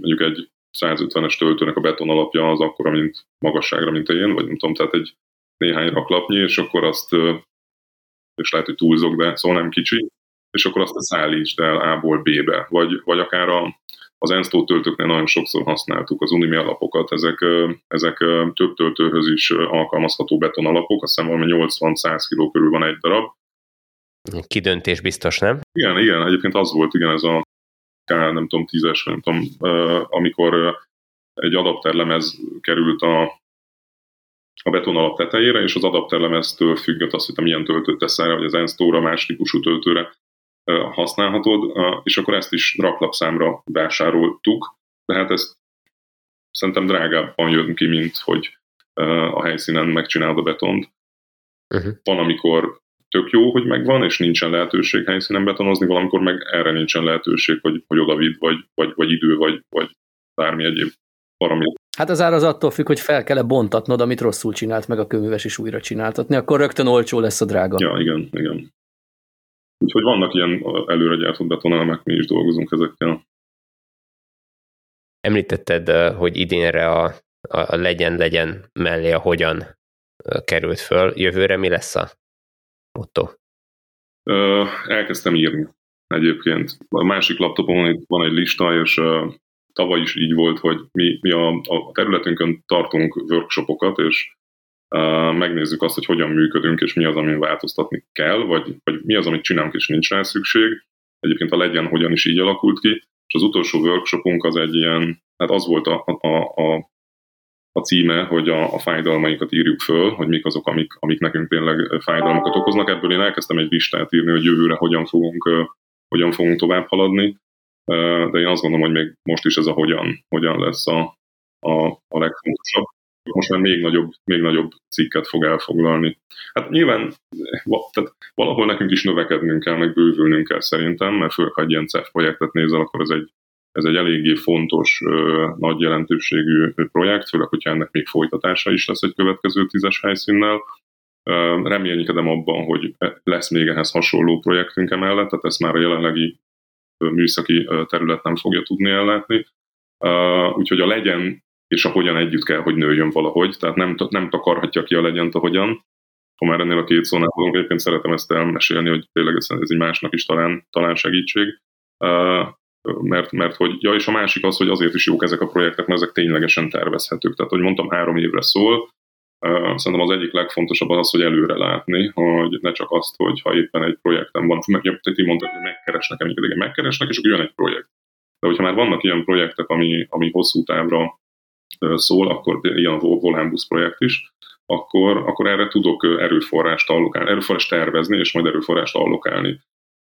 mondjuk egy 150-es töltőnek a betonalapja az akkora, mint magasságra, mint én, vagy nem tudom, tehát egy néhány raklapnyi, és akkor azt, és lehet, hogy túlzok, de szóval nem kicsi, és akkor azt szállítsd el A-ból B-be, vagy, vagy akár a, az Enstone töltőknél nagyon sokszor használtuk az Unimi alapokat, ezek, ezek több töltőhöz is alkalmazható betonalapok, azt hiszem valami 80-100 kg körül van egy darab. Kidöntés biztos, nem? Igen, igen, egyébként az volt, igen, ez a nem tudom, tízes, nem tudom, amikor egy adapterlemez került a, a betonalap tetejére, és az adapterlemeztől függött azt, hogy te milyen töltőt teszel, vagy az Enstore más típusú töltőre használhatod, és akkor ezt is raklapszámra vásároltuk, de hát ezt szerintem drágábban jön ki, mint hogy a helyszínen megcsinálod a betont. Uh-huh. Van, amikor tök jó, hogy megvan, és nincsen lehetőség helyszínen betonozni, valamikor meg erre nincsen lehetőség, hogy, hogy oda vidd, vagy, vagy, vagy idő, vagy, vagy bármi egyéb valami. Hát az ár az attól függ, hogy fel kell-e bontatnod, amit rosszul csinált meg a köműves, és újra csináltatni, akkor rögtön olcsó lesz a drága. Ja, igen, igen. Úgyhogy vannak ilyen előre gyártott betonelemek, mi is dolgozunk ezekkel. Említetted, hogy idénre a, a legyen-legyen mellé a hogyan került föl. Jövőre mi lesz a motto? Elkezdtem írni egyébként. A másik laptopon van egy lista, és tavaly is így volt, hogy mi, mi a, a területünkön tartunk workshopokat, és megnézzük azt, hogy hogyan működünk, és mi az, amin változtatni kell, vagy, vagy mi az, amit csinálunk, és nincs rá szükség. Egyébként a legyen hogyan is így alakult ki, és az utolsó workshopunk az egy ilyen, hát az volt a, a, a, a címe, hogy a, a fájdalmainkat írjuk föl, hogy mik azok, amik, amik nekünk tényleg fájdalmakat okoznak. Ebből én elkezdtem egy listát írni, hogy jövőre hogyan fogunk, hogyan fogunk tovább haladni, de én azt gondolom, hogy még most is ez a hogyan, hogyan lesz a, a, a legfontosabb most már még nagyobb, még nagyobb cikket fog elfoglalni. Hát nyilván tehát valahol nekünk is növekednünk kell, meg bővülnünk kell szerintem, mert főleg, ha egy ilyen CEF projektet nézel, akkor ez egy, ez egy eléggé fontos, nagy jelentőségű projekt, főleg, hogyha ennek még folytatása is lesz egy következő tízes helyszínnel. Reménykedem abban, hogy lesz még ehhez hasonló projektünk emellett, tehát ezt már a jelenlegi műszaki terület nem fogja tudni ellátni. Úgyhogy a legyen és a hogyan együtt kell, hogy nőjön valahogy, tehát nem, nem takarhatja ki a legyent a hogyan. Ha már ennél a két szónál vagyunk, egyébként szeretem ezt elmesélni, hogy tényleg ez, ez egy másnak is talán, talán segítség. Mert, mert hogy, ja, és a másik az, hogy azért is jók ezek a projektek, mert ezek ténylegesen tervezhetők. Tehát, hogy mondtam, három évre szól, Szerintem az egyik legfontosabb az, hogy előre látni, hogy ne csak azt, hogy ha éppen egy projektem van, meg ti mondtad, hogy megkeresnek, amikor megkeresnek, és akkor jön egy projekt. De hogyha már vannak ilyen projektek, ami, ami hosszú távra szól, akkor ilyen Volánbusz projekt is, akkor, akkor erre tudok erőforrást allokálni, erőforrást tervezni, és majd erőforrást allokálni.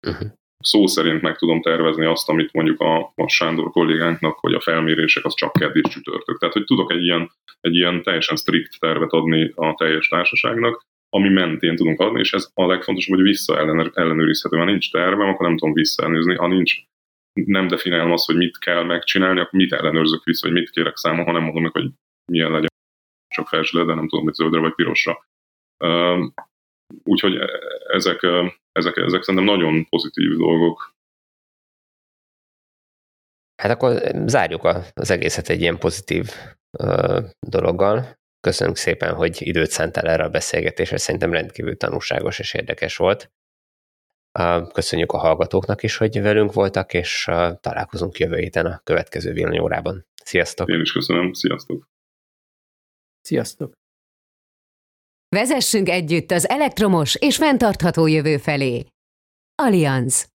Uh-huh. Szó szerint meg tudom tervezni azt, amit mondjuk a, a Sándor kollégánknak, hogy a felmérések az csak kedd és csütörtök. Tehát, hogy tudok egy ilyen, egy ilyen teljesen strikt tervet adni a teljes társaságnak, ami mentén tudunk adni, és ez a legfontosabb, hogy vissza ellenőrizhető. Ha nincs tervem, akkor nem tudom visszaellenőrizni. Ha nincs nem definiálom azt, hogy mit kell megcsinálni, akkor mit ellenőrzök vissza, hogy mit kérek számon, hanem mondom meg, hogy milyen legyen csak felső, de nem tudom, hogy zöldre vagy pirosra. Úgyhogy ezek, ezek, ezek szerintem nagyon pozitív dolgok. Hát akkor zárjuk az egészet egy ilyen pozitív dologgal. Köszönjük szépen, hogy időt szántál erre a beszélgetésre, szerintem rendkívül tanulságos és érdekes volt. Köszönjük a hallgatóknak is, hogy velünk voltak, és találkozunk jövő héten a következő villanyórában. Sziasztok! Én is köszönöm, sziasztok! Sziasztok! Vezessünk együtt az elektromos és fenntartható jövő felé. Allianz